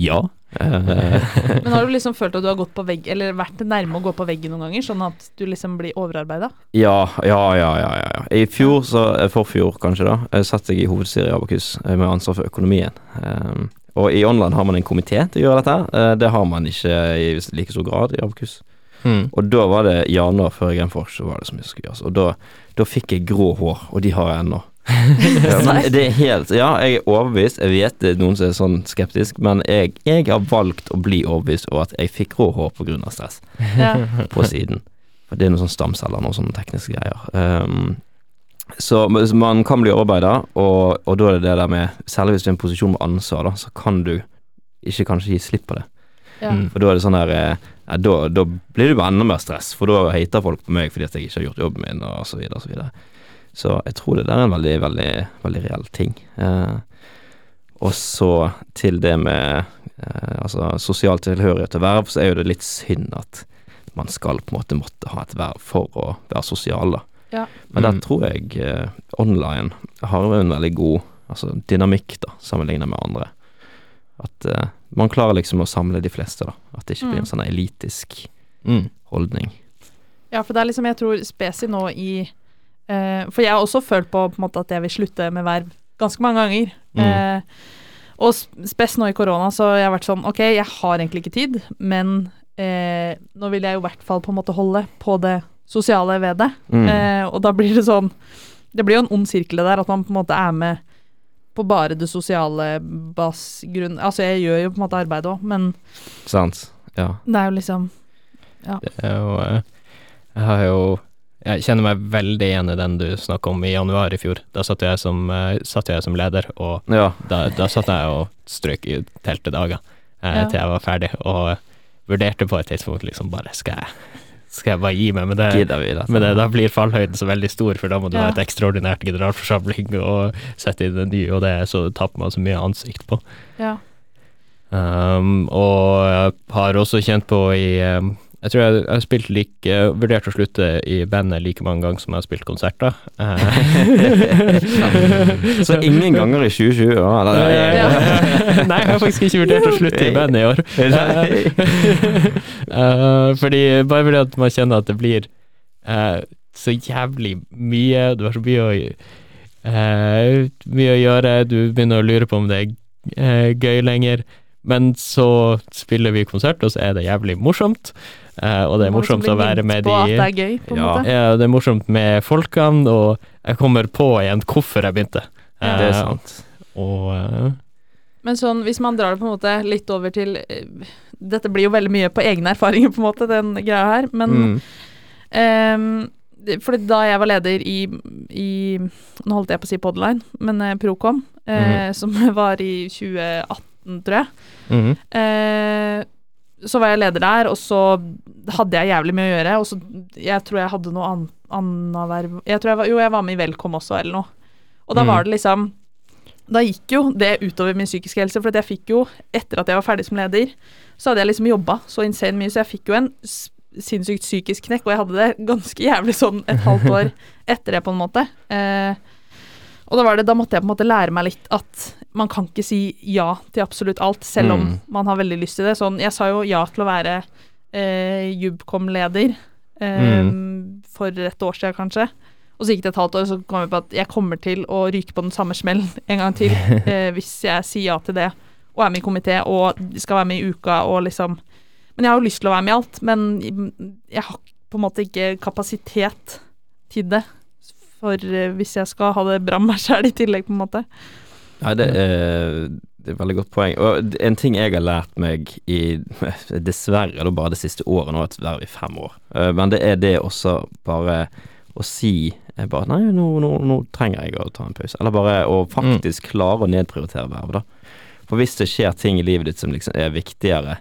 Ja. Eh, Men har du liksom følt at du har gått på vegg, eller vært nærme å gå på veggen noen ganger, sånn at du liksom blir overarbeida? ja, ja, ja, ja, ja. I fjor, så eh, forfjor kanskje, da, eh, satt jeg i hovedstyret i Abakus med ansvar for økonomien. Eh, og i online har man en komité til å gjøre dette. Eh, det har man ikke i like stor grad i Abakus. Mm. Og da var det januar før Genfors, så var det så mye som skulle gjøres. Og da, da fikk jeg grå hår, og de har jeg ennå. Det er helt Ja, jeg er overbevist. Jeg vet det er noen som er sånn skeptisk, men jeg, jeg har valgt å bli overbevist over at jeg fikk grå hår pga. stress Ja. på siden. For det er noen sånn stamceller noen sånne tekniske greier. Um, så man kan bli overarbeida, og, og da er det det der med Særlig hvis du er i en posisjon med ansvar, da, så kan du ikke kanskje gi slipp på det. Ja. Mm. For da er det sånn der eh, ja, da, da blir det bare enda mer stress, for da hater folk på meg fordi at jeg ikke har gjort jobben min, og så videre og så videre. Så jeg tror det der er en veldig, veldig, veldig reell ting. Eh, og så til det med eh, altså sosial tilhørighet og verv, så er jo det litt synd at man skal på en måte måtte ha et verv for å være sosial, da. Ja. Men der Mm. tror jeg eh, online har jo en veldig god altså, dynamikk, da, sammenlignet med andre. At eh, man klarer liksom å samle de fleste, da. At det ikke blir Mm. en sånn elitisk Mm. holdning. Ja, for det er liksom, jeg tror spesi nå i eh, For jeg har også følt på, på en måte at jeg vil slutte med verv ganske mange ganger. Mm. Eh, og spes nå i korona, så jeg har vært sånn Ok, jeg har egentlig ikke tid, men eh, nå vil jeg jo i hvert fall på en måte holde på det sosiale ved det. Mm. Eh, og da blir det sånn Det blir jo en ond sirkel det der, at man på en måte er med på bare det sosiale basgrunn Altså, jeg gjør jo på en måte arbeid òg, men Sant. Ja. det er jo liksom Det er jo eh, Jeg har jo Jeg kjenner meg veldig igjen i den du snakka om i januar i fjor. Da satt jeg som, eh, satt jeg som leder, og ja. da, da satt jeg og strøk i teltedager eh, Ja. til jeg var ferdig, og vurderte på et tidspunkt liksom bare Skal jeg, skal jeg bare gi meg med det? Gidder vi dette? Men det, da blir fallhøyden så veldig stor, for da må du Ja. ha et ekstraordinært generalforsamling og sette inn en ny, og det så tapper man så mye ansikt på. Ja. Um, og jeg har også kjent på i um, Jeg tror jeg, jeg har spilt like Vurderte Vurdert å slutte i bandet like mange ganger som jeg har spilt konserter. Uh, Så ingen ganger i 2020? Ja, eller, Ja. Nei, jeg har faktisk ikke vurdert å slutte i bandet i år. Uh, fordi Bare fordi at man kjenner at det blir uh, så jævlig mye, du har så mye å uh, Mye å gjøre, du begynner å lure på om det er uh, gøy lenger. men så spiller vi konsert, og så er det jævlig morsomt. Eh, og det er morsomt å være med de det de er gøy, Ja. ja, Det er morsomt med folkene, og jeg kommer på igjen hvorfor jeg begynte. Ja. Det er sant. Og uh, Men sånn, hvis man drar det på en måte litt over til Dette blir jo veldig mye på egne erfaringer, på en måte, den greia her. Men mm, um, for fordi da jeg var leder i, i Nå holdt jeg på å si Podline, men Procom, eh, Mhm. som var i 2018, tror jeg. mm. Eh, så var jeg leder der, og så hadde jeg jævlig mye å gjøre. Og så Jeg tror jeg hadde noe an, annet verv Jeg tror jeg var, Jo, jeg var med i Velkom også, eller noe. Og da Mm. var det liksom Da gikk jo det utover min psykiske helse, for at jeg fikk jo, etter at jeg var ferdig som leder, så hadde jeg liksom jobba så insane mye, så jeg fikk jo en sinnssykt psykisk knekk, og jeg hadde det ganske jævlig sånn et halvt år etter det, på en måte. Eh, og da var det, da måtte jeg på en måte lære meg litt at man kan ikke si ja til absolutt alt, selv om Mm. man har veldig lyst til det. Sånn, jeg sa jo ja til å være eh, Jubcom-leder eh, Mm. for et år siden, kanskje. Og så gikk det et halvt år, så kom jeg på at jeg kommer til å ryke på den samme smellen en gang til eh, hvis jeg sier ja til det og er med i komité og skal være med i uka og liksom Men jeg har jo lyst til å være med i alt, men jeg har på en måte ikke kapasitet til det. For eh, hvis jeg skal ha det bra med meg sjæl i tillegg, på en måte. Nei, det er, det er et veldig godt poeng. Og en ting jeg har lært meg i Dessverre da bare det siste året, nå har jeg vært i fem år, Eh, men det er det også bare å si eh, bare Nei, nå, nå, nå trenger jeg å ta en pause. Eller bare å faktisk klare å nedprioritere verv, da. For hvis det skjer ting i livet ditt som liksom er viktigere,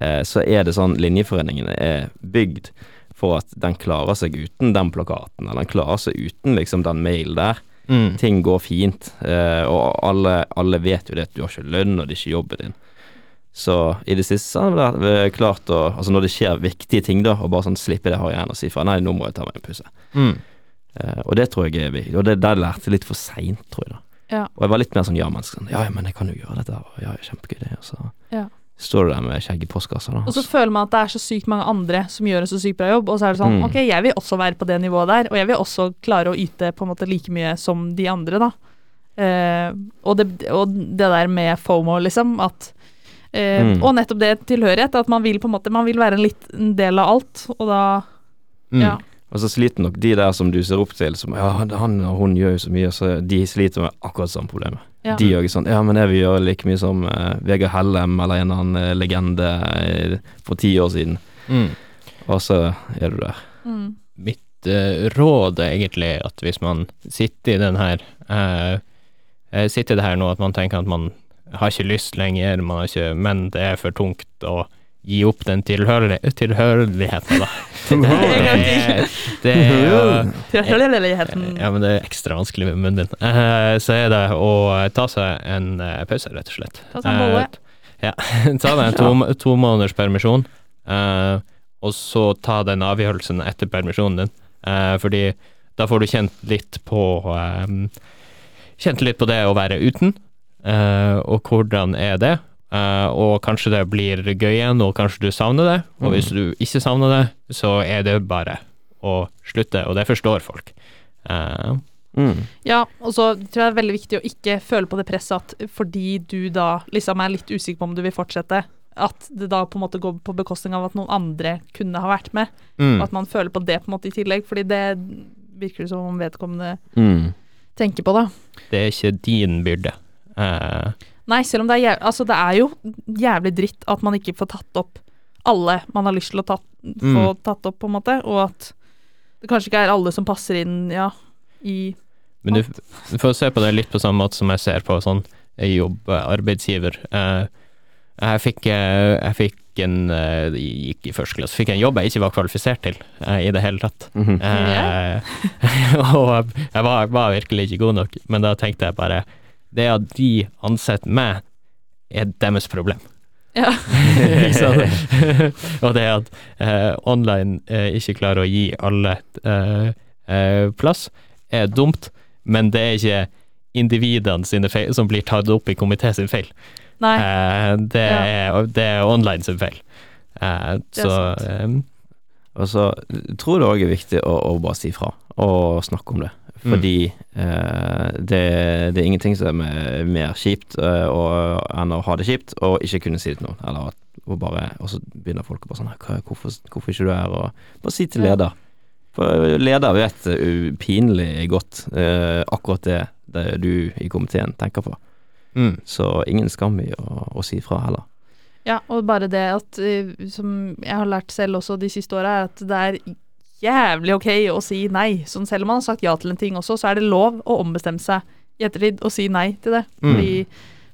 eh, så er det sånn linjeforeningene er bygd for at den klarer seg uten den plakaten, eller den klarer seg uten liksom den mailen der mm, ting går fint, eh, og alle, alle vet jo det at du har ikke lønn, og det er ikke jobben din. Så i det siste så har det klart å Altså når det skjer viktige ting, da, og bare sånn slippe det har igjen og si fra nei, nå må jeg ta meg en pause. mm. Eh, og det tror jeg er viktig. Og det der lærte jeg litt for seint, tror jeg, da. Ja. Og jeg var litt mer sånn ja-menneske. Sånn, ja, ja, men jeg kan jo gjøre dette, og ja, kjempegøy det, og så Ja. Står du der med skjegg i postkassa, da. Og så føler man at det er så sykt mange andre som gjør en så sykt bra jobb, og så er det sånn Mm. Ok, jeg vil også være på det nivået der, og jeg vil også klare å yte på en måte like mye som de andre, da. Eh, og, det, og det der med FOMO, liksom, at eh, Mm. Og nettopp det tilhørighet, at man vil på en måte Man vil være en litt en del av alt, og da Mm. Ja. Og så sliter nok de der som du ser opp til, som ja, han og hun gjør jo så mye, så de sliter med akkurat samme problemet. Ja. De òg er sånn Ja, men jeg vil gjøre like mye som uh, Vegard Hellem eller en annen uh, legende uh, for ti år siden. Mm. Og så er du der. mm. Mitt uh, råd er egentlig at hvis man sitter i den her Sitter i det her nå at man tenker at man har ikke lyst lenger, man har ikke, men det er for tungt å gi opp den tilhørighe- tilhørigheten, da. En Det, det er jo Tilhørigheten. Ja, men det er ekstra vanskelig med munnen din. Eh, så er det å ta seg en eh, pause, rett og slett. Ta seg en bolle. Eh, ja. ta deg en to, to måneders permisjon, eh, og så ta den avgjørelsen etter permisjonen din. Fordi da får du kjent litt på Kjent litt på det å være uten, eh, og hvordan er det. Eh, og kanskje det blir gøy igjen, og kanskje du savner det. Og hvis du ikke savner det, så er det bare å slutte, og det forstår folk. Uh, Mm. Ja, og så tror jeg det er veldig viktig å ikke føle på det presset at fordi du da liksom er litt usikker på om du vil fortsette, at det da på en måte går på bekostning av at noen andre kunne ha vært med. mm. Og at man føler på det på en måte i tillegg, fordi det virker det som om vedkommende Mm. tenker på, da. Det er ikke din byrde. Eh, Nei, selv om det er. Altså, det er jo jævlig dritt at man ikke får tatt opp alle man har lyst til å ta, få Mm. tatt opp, på en måte, og at det kanskje ikke er alle som passer inn, ja, i men du, du får se på det litt på samme måte som jeg ser på sånn jobb, eh, arbeidsgiver. Eh, jeg fikk, eh, jeg fikk en eh, jeg gikk i første klasse, fikk en jobb jeg ikke var kvalifisert til eh, i det hele tatt. Mhm. Eh, og jeg var, var virkelig ikke god nok, men da tenkte jeg bare Det at de ansetter meg, er deres problem. Ja. Og det at eh, online eh, ikke klarer å gi alle eh, eh, plass, er dumt, men det er ikke individene sine feil som blir tatt opp i komité sin feil. Nei. Eh, det, Ja. er, det er online sin feil. Eh, er så Og så tror jeg det òg er viktig å, å bare si fra, og snakke om det. Mm. Fordi eh, det, det er ingenting som er mer- kjipt eh, og, enn å ha det kjipt og ikke kunne si det til noen. Eller at, og, bare, og så begynner folk å bare sånn hvorfor, hvorfor ikke du er her? Og bare si til leder. For leder vet uh, pinlig godt uh, akkurat det, det du i komiteen tenker på. Mm. Så ingen skam i å, å si fra heller. Ja, og bare det at, eh, som jeg har lært selv også de siste åra, er at det er jævlig ok å si nei. Sånn selv om man har sagt ja til en ting også, så er det lov å ombestemme seg i ettertid og si nei til det. Mm. Fordi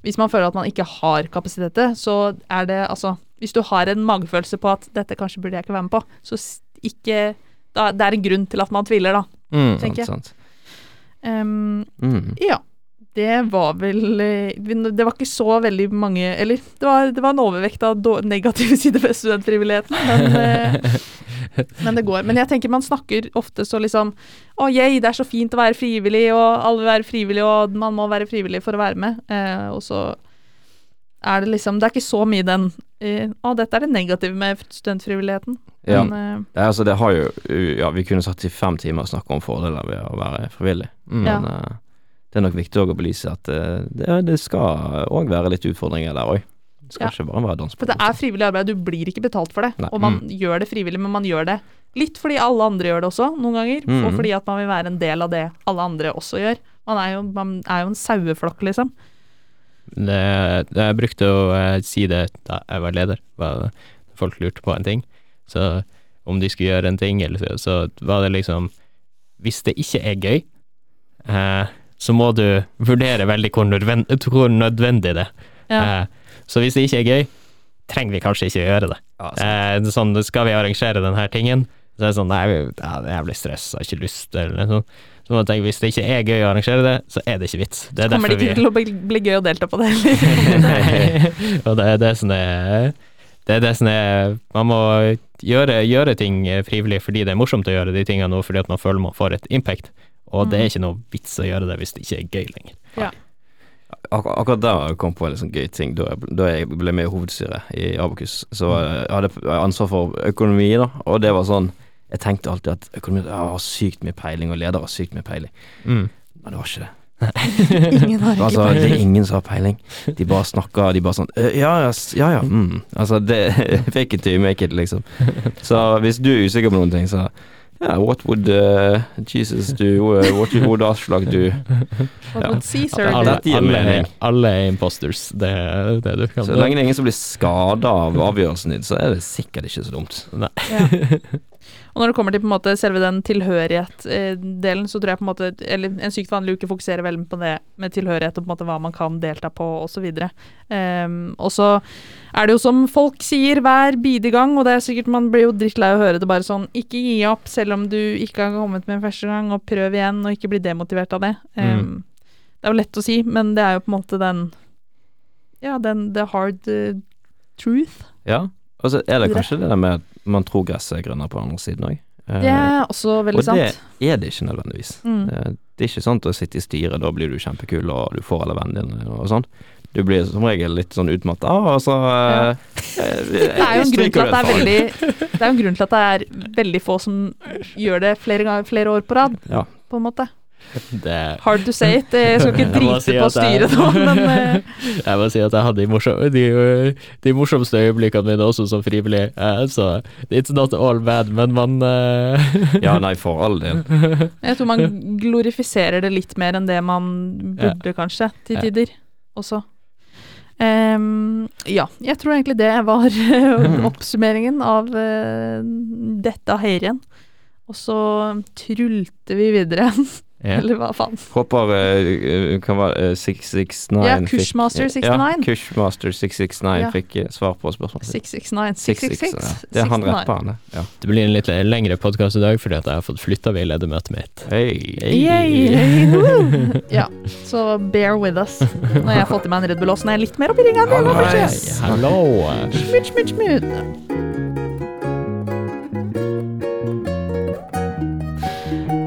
hvis man føler at man ikke har kapasitet til det, så er det altså Hvis du har en magefølelse på at 'dette kanskje burde jeg ikke være med på', så ikke da, Det er en grunn til at man tviler, da. Mm. Tenker jeg. Sant, sant. Ehm, Mm. ja. Det var vel eh, Det var ikke så veldig mange Eller det var, det var en overvekt av negative sider ved studentfrivilligheten, men, eh, men det går. Men jeg tenker man snakker ofte så liksom Å, yay, det er så fint å være frivillig, og alle vil være frivillige, og man må være frivillig for å være med. Eh, og så er det liksom Det er ikke så mye den eh, Å, dette er det negative med studentfrivilligheten. Ja. Men, eh, Ja, altså det har jo Ja, vi kunne satt i fem timer og snakket om fordeler ved å være frivillig. men Ja. Det er nok viktig å belyse at eh, det, det skal òg være litt utfordringer der òg. Det skal Ja. ikke bare være dans For det er frivillig arbeid, du blir ikke betalt for det. Nei. Og man gjør det frivillig, men man gjør det litt fordi alle andre gjør det også, noen ganger. Og Mhm. fordi at man vil være en del av det alle andre også gjør. Man er jo, man er jo en saueflokk, liksom. Det, det, jeg brukte å eh, si det da jeg var leder, var folk lurte på en ting. Så om de skulle gjøre en ting, eller så, så var det liksom Hvis det ikke er gøy, eh, så må du vurdere veldig hvor, nødven, hvor nødvendig det er. Ja. Eh, så hvis det ikke er gøy, trenger vi kanskje ikke gjøre det. Ja. Eh, sånn, skal vi arrangere denne tingen, så er det sånn Nei, ja, det er jævlig har ikke lyst, eller noe sånt. Så må jeg tenke, hvis det ikke er gøy å arrangere det, så er det ikke vits. Det er Kommer det ikke vi til å bli, bli gøy å delta på det heller? Og det er det som er Det er det som er Man må gjøre, gjøre ting frivillig fordi det er morsomt å gjøre de tingene nå, fordi at man føler man får et impact. Og det er ikke noe vits å gjøre det hvis det ikke er gøy lenger. Ak akkurat der kom jeg på en sånn gøy ting. Da jeg, da jeg ble med i hovedstyret i Abokus, så jeg hadde jeg ansvar for økonomi, da, og det var sånn Jeg tenkte alltid at økonomi jeg har sykt mye peiling, og leder har sykt mye peiling. Mm. Men det var ikke det. Ingen har ikke Altså, det er peiling. ingen som har peiling. De bare snakker, de bare sånn «Øh, Ja, ja, ja, ja. Mm. Altså, det Fake it you make it, liksom. Så hvis du er usikker på noen ting, så ja, what would uh, Jesus do? Uh, what would Aslak do? What Ja. would Caesar Alle, do? Alle, alle er imposters, det er det du kan Så lenge det er ingen som blir skada av avgjørelsen din, så er det sikkert ikke så dumt. Ja. Og når det kommer til på en måte selve den tilhørighet-delen, så tror jeg på en måte Eller en sykt vanlig uke fokuserer veldig på det med tilhørighet og på en måte hva man kan delta på osv. Um, og så er det jo som folk sier hver bidige gang, og det er sikkert man blir jo drittlei av å høre det bare sånn Ikke gi opp selv om du ikke har kommet med en første gang, og prøv igjen, og ikke bli demotivert av det. Um, Det er jo lett å si, men det er jo på en måte den Ja, den the hard uh, truth. Ja. Og så er det kanskje det der med at man tror gresset er grønnere på andre siden òg. Det er også veldig og det sant. er det ikke nødvendigvis. Mm. Eh, Det er ikke sånn at å sitte i styret, da blir du kjempekul, og du får alle vennene dine og sånn. Du blir som regel litt sånn utmatta, og så eh, eh, Det er jo en grunn til at det er veldig Det er jo en grunn til at det er veldig få som gjør det flere, ganger, flere år på rad, Ja. på en måte. Det, Hard to say it. Jeg skal ikke drite si på styret nå, men eh, jeg må si at jeg hadde de, morsom, de, de morsomste øyeblikkene mine også som frivillig, eh, så it's not all bad, men man eh. Ja, nei, for all del. jeg tror man glorifiserer det litt mer enn det man burde, kanskje, til Ja. tider også. Um, ja, jeg tror egentlig det var oppsummeringen av uh, dette igjen Og så trulte vi videre, ja. eller hva faen. Håper uh, kan være, uh, 669 Ja, Kushmaster 69. Ja, Kushmaster 669 Ja. fikk eh, svar på spørsmålet. 669, 666, 666. ja. Det er han 69. rapperen, det. Ja. Det blir en litt lengre podkast i dag fordi at jeg har fått flytta ved ledermøtet mitt. Hei. Yay! Woo! Ja, så bear with us. Når jeg har fått i meg en Red Bull også, når jeg er litt mer oppi ringa. Det Hello. Alright. kanskje Hallo!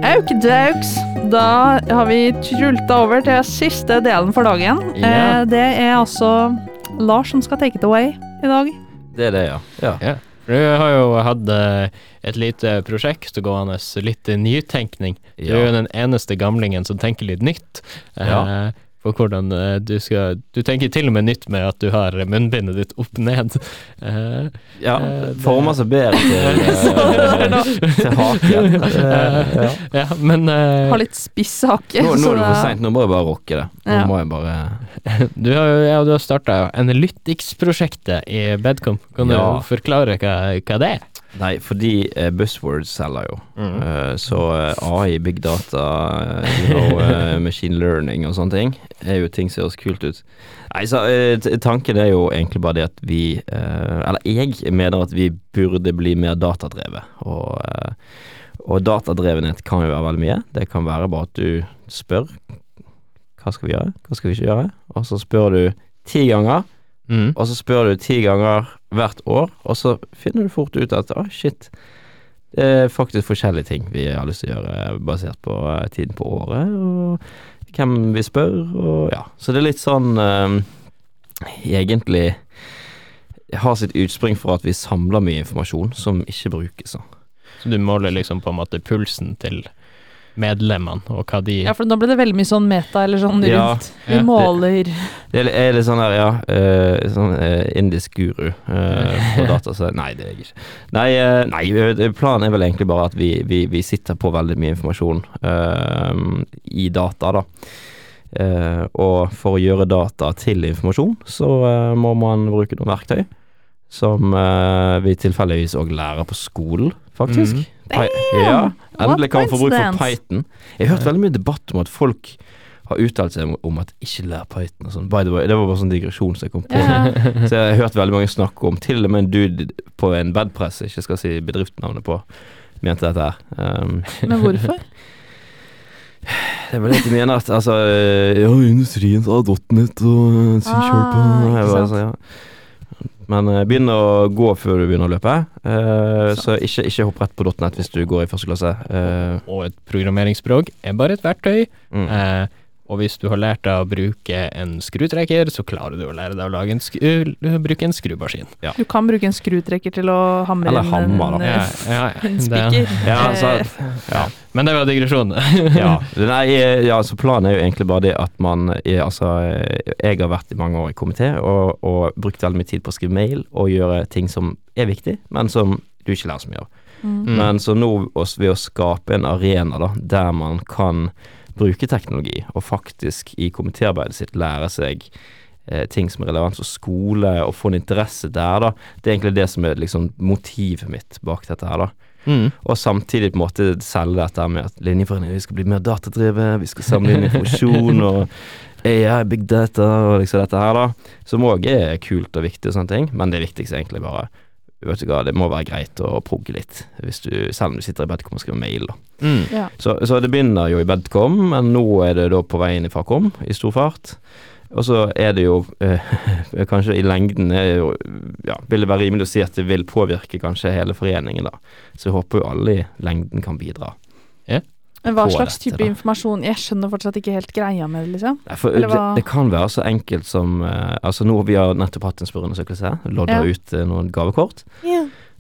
Aukdauks. Da har vi trulta over til siste delen for dagen. Yeah. Eh, det er altså Lars som skal take it away i dag. Det er det, ja. ja. Yeah. Du har jo hatt eh, et lite prosjekt gående, litt nytenkning. Du er jo den eneste gamlingen som tenker litt nytt. eh, Ja. På hvordan eh, du skal Du tenker til og med nytt med at du har munnbindet ditt opp ned. Uh, Ja, Eh, det- former seg bedre til, uh, til haken. Eh, ja. ja, men eh, Har litt spiss hake. Nå, nå er det for det- seint, nå må jeg bare rocke det. Nå Ja. må jeg bare du har jo ja, har starta Analytics-prosjektet i Bedcom. Kan Ja. du forklare hva, hva det er? Nei, fordi eh, buzzwords selger jo. Mm. Uh, så eh, AI, big data, eh, you know, uh, machine learning og sånne ting er jo ting som høres kult ut. Nei, så uh, tanken er jo egentlig bare det at vi Eller jeg mener at vi burde bli mer datadrevet. Og, og datadrevenhet kan jo være veldig mye. Det kan være bare at du spør hva skal vi gjøre, hva skal vi ikke gjøre, og så spør du ti ganger. Mm. Og så spør du ti ganger hvert år, og så finner du fort ut at ah, shit, det er faktisk forskjellige ting vi har lyst til å gjøre basert på eh, tiden på året, og hvem vi spør, og ja. Så det er litt sånn eh, egentlig har sitt utspring fra at vi samler mye informasjon som ikke brukes. Så du måler liksom på en måte pulsen til medlemmene, og hva de Ja, for nå ble det veldig mye sånn meta, eller sånn Ja, rundt. Vi ja. måler Det er, er litt sånn der, ja, Uh, sånn uh, indisk guru uh, på data, så nei, det er jeg ikke. Nei, nei, planen er vel egentlig bare at vi, vi, vi sitter på veldig mye informasjon i data, da. Eh, og for å gjøre data til informasjon, så må man bruke noen verktøy. Som vi tilfeldigvis òg lærer på skolen, faktisk. Mhm. Ja, endelig kan man få bruk for. Python. Jeg har hørt veldig mye debatt om at folk har uttalt seg om, at ikke lær Python og sånn. By the way, det var bare sånn digresjon som jeg kom på. Ja. Så jeg har hørt veldig mange snakke om Til og med en dude på en bedpress, ikke skal si bedriftsnavnet på, mente dette her. Um, Men hvorfor? det er vel det de mener at altså eh, Ja, industrien sa dotnet og C-sharp Ah, og ikke Men eh, begynn å gå før du begynner å løpe. Uh, så ikke, ikke hopp rett på dotnet hvis du går i første klasse. Uh. Og et programmeringsspråk er bare et verktøy. mm. Eh, og hvis du har lært deg å bruke en skrutrekker, så klarer du å lære deg å lage en skru, bruke en skrumaskin. Du kan bruke en skrutrekker til å hamre Eller inn hammer, en, Ja, eh, ja, en spiker. Ja, Eh, ja. Men det var digresjon. ja. Nei, eh, ja, altså planen er jo egentlig bare det at man Altså, jeg har vært i mange år i komité og, og brukt veldig mye tid på å skrive mail og gjøre ting som er viktig, men som du ikke lærer så mye av. mm. Mm. Men så nå ved å skape en arena da, der man kan bruke teknologi, og faktisk i komitéarbeidet sitt lære seg eh, ting som er relevant for skole, og få en interesse der, da. Det er egentlig det som er liksom motivet mitt bak dette her, da. Mm. Og samtidig på en måte selge dette med at linjeforeningen vi skal bli mer datadrevet, vi skal samle inn informasjon og AI, big data og liksom dette her, da. Som òg er kult og viktig og sånne ting, men det viktigste er egentlig bare Vet du hva, det må være greit å progge litt, hvis du, selv om du sitter i Bedcom og skriver mail, da. Mm. Ja. Så, så det begynner jo i Bedcom, men nå er det da på vei inn i Fakom i stor fart. Og så er det jo eh, kanskje i lengden er jo, ja, vil det være rimelig å si at det vil påvirke kanskje hele foreningen, da. Så jeg håper jo alle i lengden kan bidra. Men hva slags dette, type da. informasjon Jeg skjønner fortsatt ikke helt greia med det, liksom. Nei, For Eller det, hva- det kan være så enkelt som uh, Altså nå Vi har nettopp hatt en spørreundersøkelse, lodda Ja. ut uh, noen gavekort.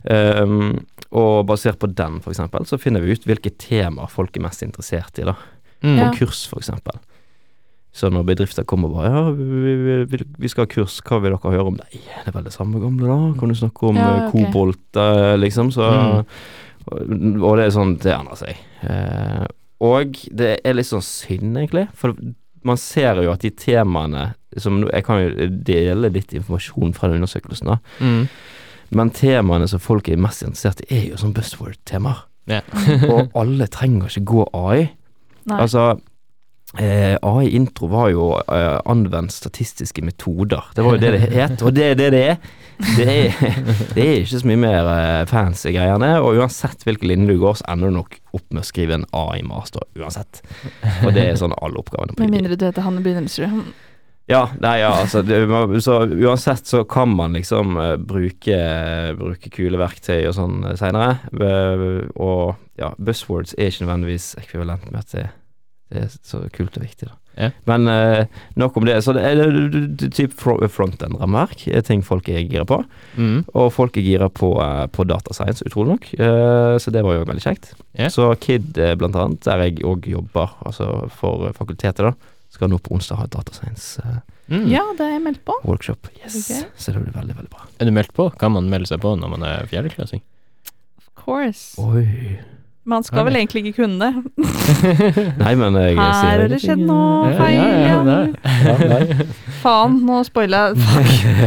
Um, og basert på den, eksempel, så finner vi ut hvilke temaer folk er mest interessert i, da. Mm. Ja. Kurs, eksempel. Så når bedrifter kommer og bare Ja, vi, vi, vi, vi skal ha kurs, hva vil dere høre om? Nei, det er vel det samme gamle, da. Kan du snakke om Ja, okay. kobolt, eh, liksom? Så Mm. og, og det er sånn, det endrer seg. Eh, og det er litt sånn synd, egentlig. For man ser jo at de temaene som Jeg kan jo dele litt informasjon fra den undersøkelsen, da. Mm. Men temaene som folk er mest interessert i, er jo sånn buzzword-temaer. Yeah. og alle trenger ikke gå AI. Nei. Altså eh, AI intro var jo eh, anvendt statistiske metoder. Det var jo det det het, og det er det det er. Det er, det er ikke så mye mer eh, fancy greiene, og uansett hvilken linje du går, så ender du nok opp med å skrive en AI-master uansett. Og det er sånn alle oppgavene. på Med mindre du heter Hanne Brynildsrud. ja, nei, ja, altså det, Så uansett så kan man liksom uh, bruke, bruke kule verktøy og sånn uh, og ja, buzzwords er ikke nødvendigvis ekvivalent med at det Det er så kult og viktig, da. Ja. Men uh, nok om det. Så det er det- typ fro- frontend-rammeverk er ting folk er gira på. Mm. Og folk er gira på, uh, på data science, utrolig nok. Uh, så det var jo veldig kjekt. Ja. Så KID, blant annet, der jeg òg jobber, altså for fakultetet, da, skal nå på onsdag ha datascience. Mm. Ja, det er jeg meldt på. yes. Okay. Så det blir veldig, veldig bra. Er du meldt på? Kan man melde seg på når man er fjerdeklassing? Of course. Oi. Man skal vel egentlig ikke kunne det. Nei, men jeg Her sier har det skjedd noe feil igjen. Faen, nå spoila jeg.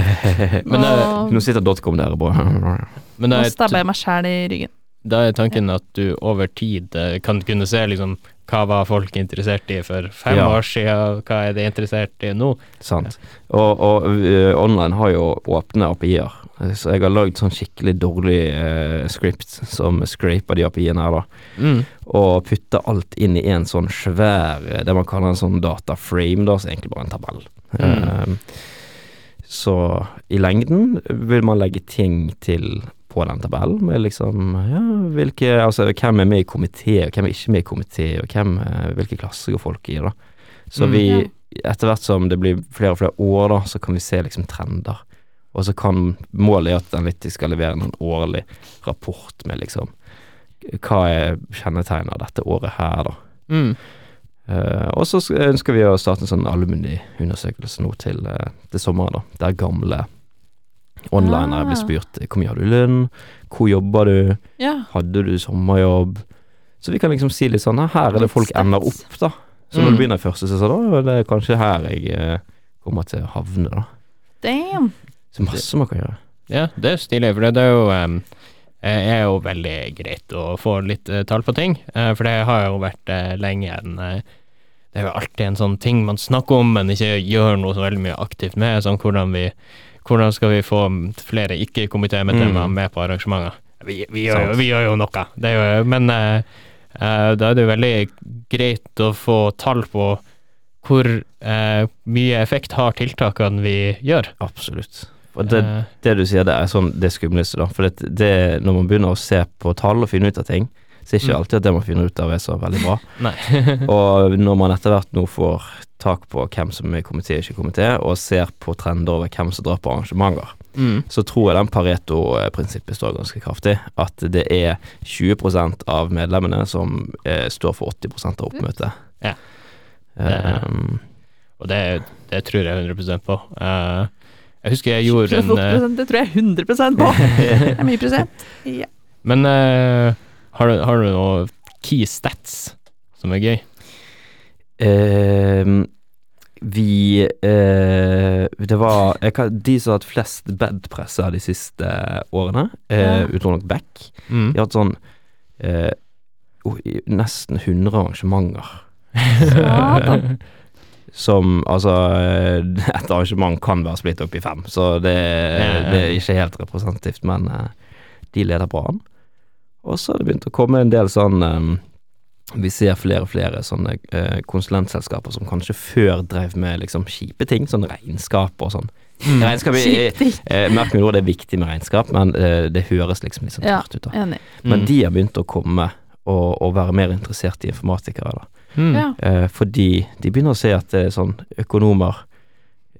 Men Nå- Nå sitter dotcom der og bare men Nå stabber er, jeg meg sjæl i ryggen. da er tanken at du over tid eh, kan kunne se liksom hva var folk interessert i for fem Ja. år siden, hva er de interessert i nå? Sant. Og, og uh, online har jo åpne API-er, så jeg har lagd sånn skikkelig dårlig uh, script som scraper de API-ene her, da. Mm. Og putter alt inn i en sånn svær eh, Det man kaller en sånn dataframe, da, så egentlig bare en tabell. Mm. Uh, så i lengden vil man legge ting til på den tabellen, med liksom ja, hvilke Altså hvem er med i komité, og hvem er ikke med i komité, og hvem, eh, hvilke klasser går folk i, da. Så Mm. vi, Ja. etter hvert som det blir flere og flere år, da, så kan vi se liksom trender. Og så kan målet er at Analytics skal levere en årlig rapport med liksom hva er kjennetegnet av dette året her, da. Mm. Uh, og så ønsker vi å starte en sånn alumni-undersøkelse nå til, uh, til sommeren, da. Der gamle onlinere Ah. blir spurt hvor mye har du i lønn, hvor jobber du, Ja. hadde du sommerjobb? Så vi kan liksom si litt sånn "Hæ, her er det folk ender opp, da. Så når Mm. du begynner i første sesong, da er det kanskje her jeg eh, kommer til å havne, da. Damn. Så masse man kan gjøre. Ja, det er stilig, for det er jo um, er jo veldig greit å få litt uh, tall på ting, uh, for det har jo vært uh, lenge en Det er jo alltid en sånn ting man snakker om, men ikke gjør noe så veldig mye aktivt med, sånn hvordan vi hvordan skal vi få flere ikke-komitémedlemmer Mm. med på arrangementer? Vi, vi, gjør, vi gjør jo noe, det jo, men uh, uh, da er det jo veldig greit å få tall på hvor uh, mye effekt har tiltakene vi gjør. Absolutt. Det, det du sier, det er sånn det skumleste, da. For det, det, når man begynner å se på tall og finne ut av ting, så er ikke alltid at det man finner ut av er så veldig bra. Og når man etter hvert nå får tak på hvem som er i komité og ikke komité, og ser på trender over hvem som drar på arrangementer, mm. så tror jeg den Pareto-prinsippet står ganske kraftig. At det er 20% av medlemmene som eh, står for 80% av oppmøtet. Ja. Um, Og det, det tror jeg 100% på. Uh, jeg husker jeg gjorde en eh, 28%, Det tror jeg 100% på. Det er mye prosent. Ja. Men eh, har, du, har du noe key stats som er gøy? Ehm, vi eh, Det var jeg kan, De som har hatt flest bedpresser de siste årene, eh, Ja. utenom nok Beck, Mm. de har hatt sånn eh, oh, nesten 100 arrangementer. Som Altså, eh, et arrangement kan være splitt opp i fem, så det, det er ikke helt representativt, men eh, de leder bra an. Og så har det begynt å komme en del sånn um, Vi ser flere og flere sånne eh, konsulentselskaper som kanskje før drev med liksom kjipe ting, sånn regnskap og sånn. Mm. Regnskap er, Kjipt. eh, Merk meg nå, det er viktig med regnskap, men eh, det høres liksom litt sånn tørt ut. da Enig. Men Mm. de har begynt å komme og, og være mer interessert i informatikere, da. Mm. Eh, fordi de begynner å se at er sånn økonomer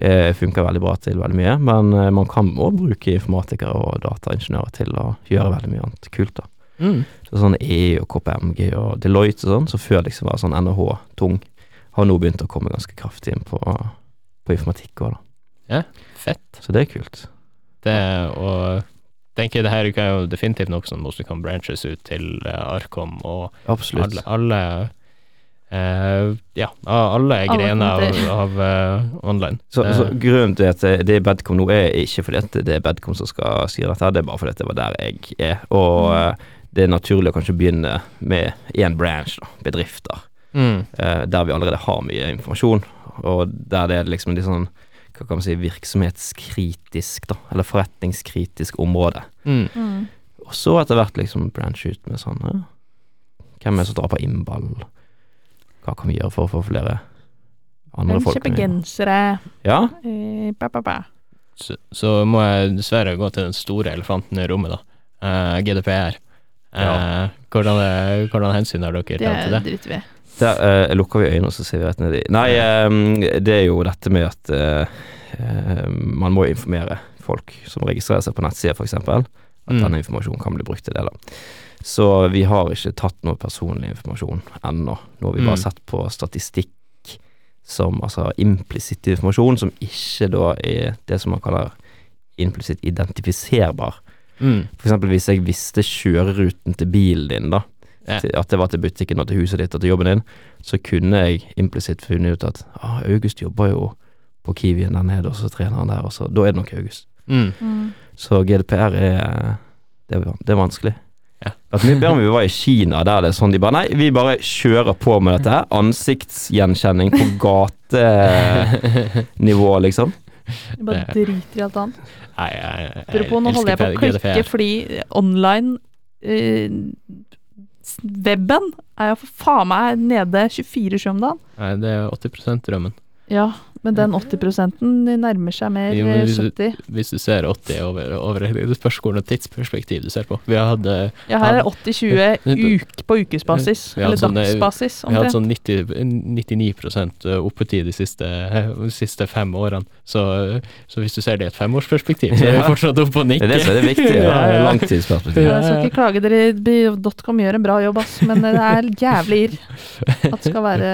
eh, funker veldig bra til veldig mye, men eh, man kan òg bruke informatikere og dataingeniører til å gjøre veldig mye annet kult, da. Mm. Så sånn EU og KPMG og Deloitte og sånn, som før liksom var sånn NHH-tung, har nå begynt å komme ganske kraftig inn på, på informatikk òg, da. Ja, Fett. Så det er kult. Det, og tenker det her kan jo definitivt noe som også kan branches ut til eh, Arkom og Absolutt. alle, alle uh, ja, alle grener av, av uh, online. Så, så grunnen til at det er Bedcom nå, er ikke fordi at det er Bedcom som skal styre dette, det er bare fordi at det var der jeg er. Og Mm. Eh, det er naturlig å kanskje begynne med én branch, da, bedrifter, mm. eh, der vi allerede har mye informasjon, og der det er liksom litt sånn hva kan man si, virksomhetskritisk, da, eller forretningskritisk område. Mm. Mm. Og så etter hvert liksom branch ut med sånn ja, Hvem er det som drar på innball? Hva kan vi gjøre for å få flere andre Men folk Kjøpe gensere. Ja, Uh, ba, ba, ba. Så, så må jeg dessverre gå til den store elefanten i rommet, da. Uh, GDPR. Eh, Ja. hvordan, er- hvordan hensyn har dere Det tatt til det? driter vi i. Der eh, lukker vi øynene, og så ser vi rett ned i Nei, eh, det er jo dette med at eh, eh, man må informere folk som registrerer seg på nettsider, f.eks. At Mm. denne informasjonen kan bli brukt til det. da. Så vi har ikke tatt noe personlig informasjon ennå. Nå har vi bare Mm. sett på statistikk som altså implisitt informasjon, som ikke da er det som man kaller implisitt identifiserbar. Mm. For eksempel hvis jeg visste kjøreruten til bilen din, da. Ja. til- At det var til butikken og til huset ditt og til jobben din, så kunne jeg implisitt funnet ut at ah, August jobber jo på Kiwien der nede, og så trener han der, og så Da er det nok August. Mm. Mm. Så GDPR er Det er, det er vanskelig. Ja. At mye bedre om vi var i Kina, der det er sånn de bare Nei, vi bare kjører på med dette her. Ansiktsgjenkjenning på gatenivå, liksom. Jeg bare Det- driter i alt annet. Nei, jeg, jeg Apropos, nå holder jeg på å klikke fordi online uh, Webben er jo for faen meg nede 24-7 om dagen. Nei, det er 80 drømmen. Ja, men den 80 nærmer seg mer Jo, hvis 70. du- 70. Hvis du ser 80 over, over Det spørs hvilket tidsperspektiv du ser på. Vi hadde, Ja, her er 80-20 uk på ukesbasis. Eller sånn, eh, dagsbasis. vi har hatt sånn 90, 99% oppetid de siste, de siste fem årene. Så, så hvis du ser det i et femårsperspektiv, så er vi fortsatt oppe og Det er det som er det viktige. Ja, ja. Langtidsperspektiv. Jeg skal ikke klage dere, Dotcom gjør en bra jobb, ass, men det er jævlig irr at det skal være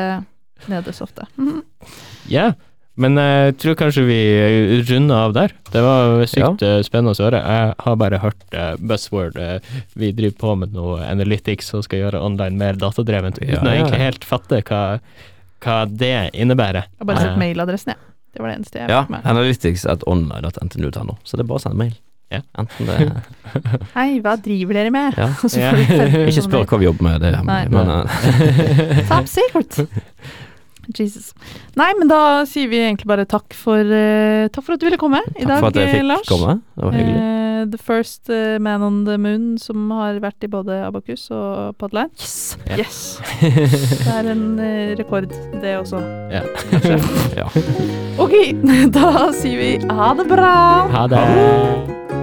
nede så ofte. Mhm. Ja, men jeg tror kanskje vi runder av der. Det var sykt ja. spennende å høre. Jeg har bare hørt uh, buzzword. Uh, vi driver på med noe analytics og skal gjøre online mer datadrevent, Ja, uten å ja, egentlig helt fatte hva, hva det innebærer. Jeg har bare sett Eh, mailadressen, jeg. Det var det eneste jeg Ja, fikk med. analytics.online.ntnu.no. Så det er bare å sende mail. Ja. Enten det Hei, hva driver dere med? Ja. Så Ja. får du 15 Ikke spør hva vi jobber med, det er hemmelig. Men eh, Top secret! Jesus. Nei, men da sier vi egentlig bare takk for, uh, takk for at du ville komme i takk for at jeg fikk Lars. komme. Det var hyggelig. Uh, the first uh, man on the moon som har vært i både Abakus og Podline. Yes! Yeah. Yes! Det er en rekord, det også. Yeah. Ja. Ok, da sier vi ha det bra! Ha det.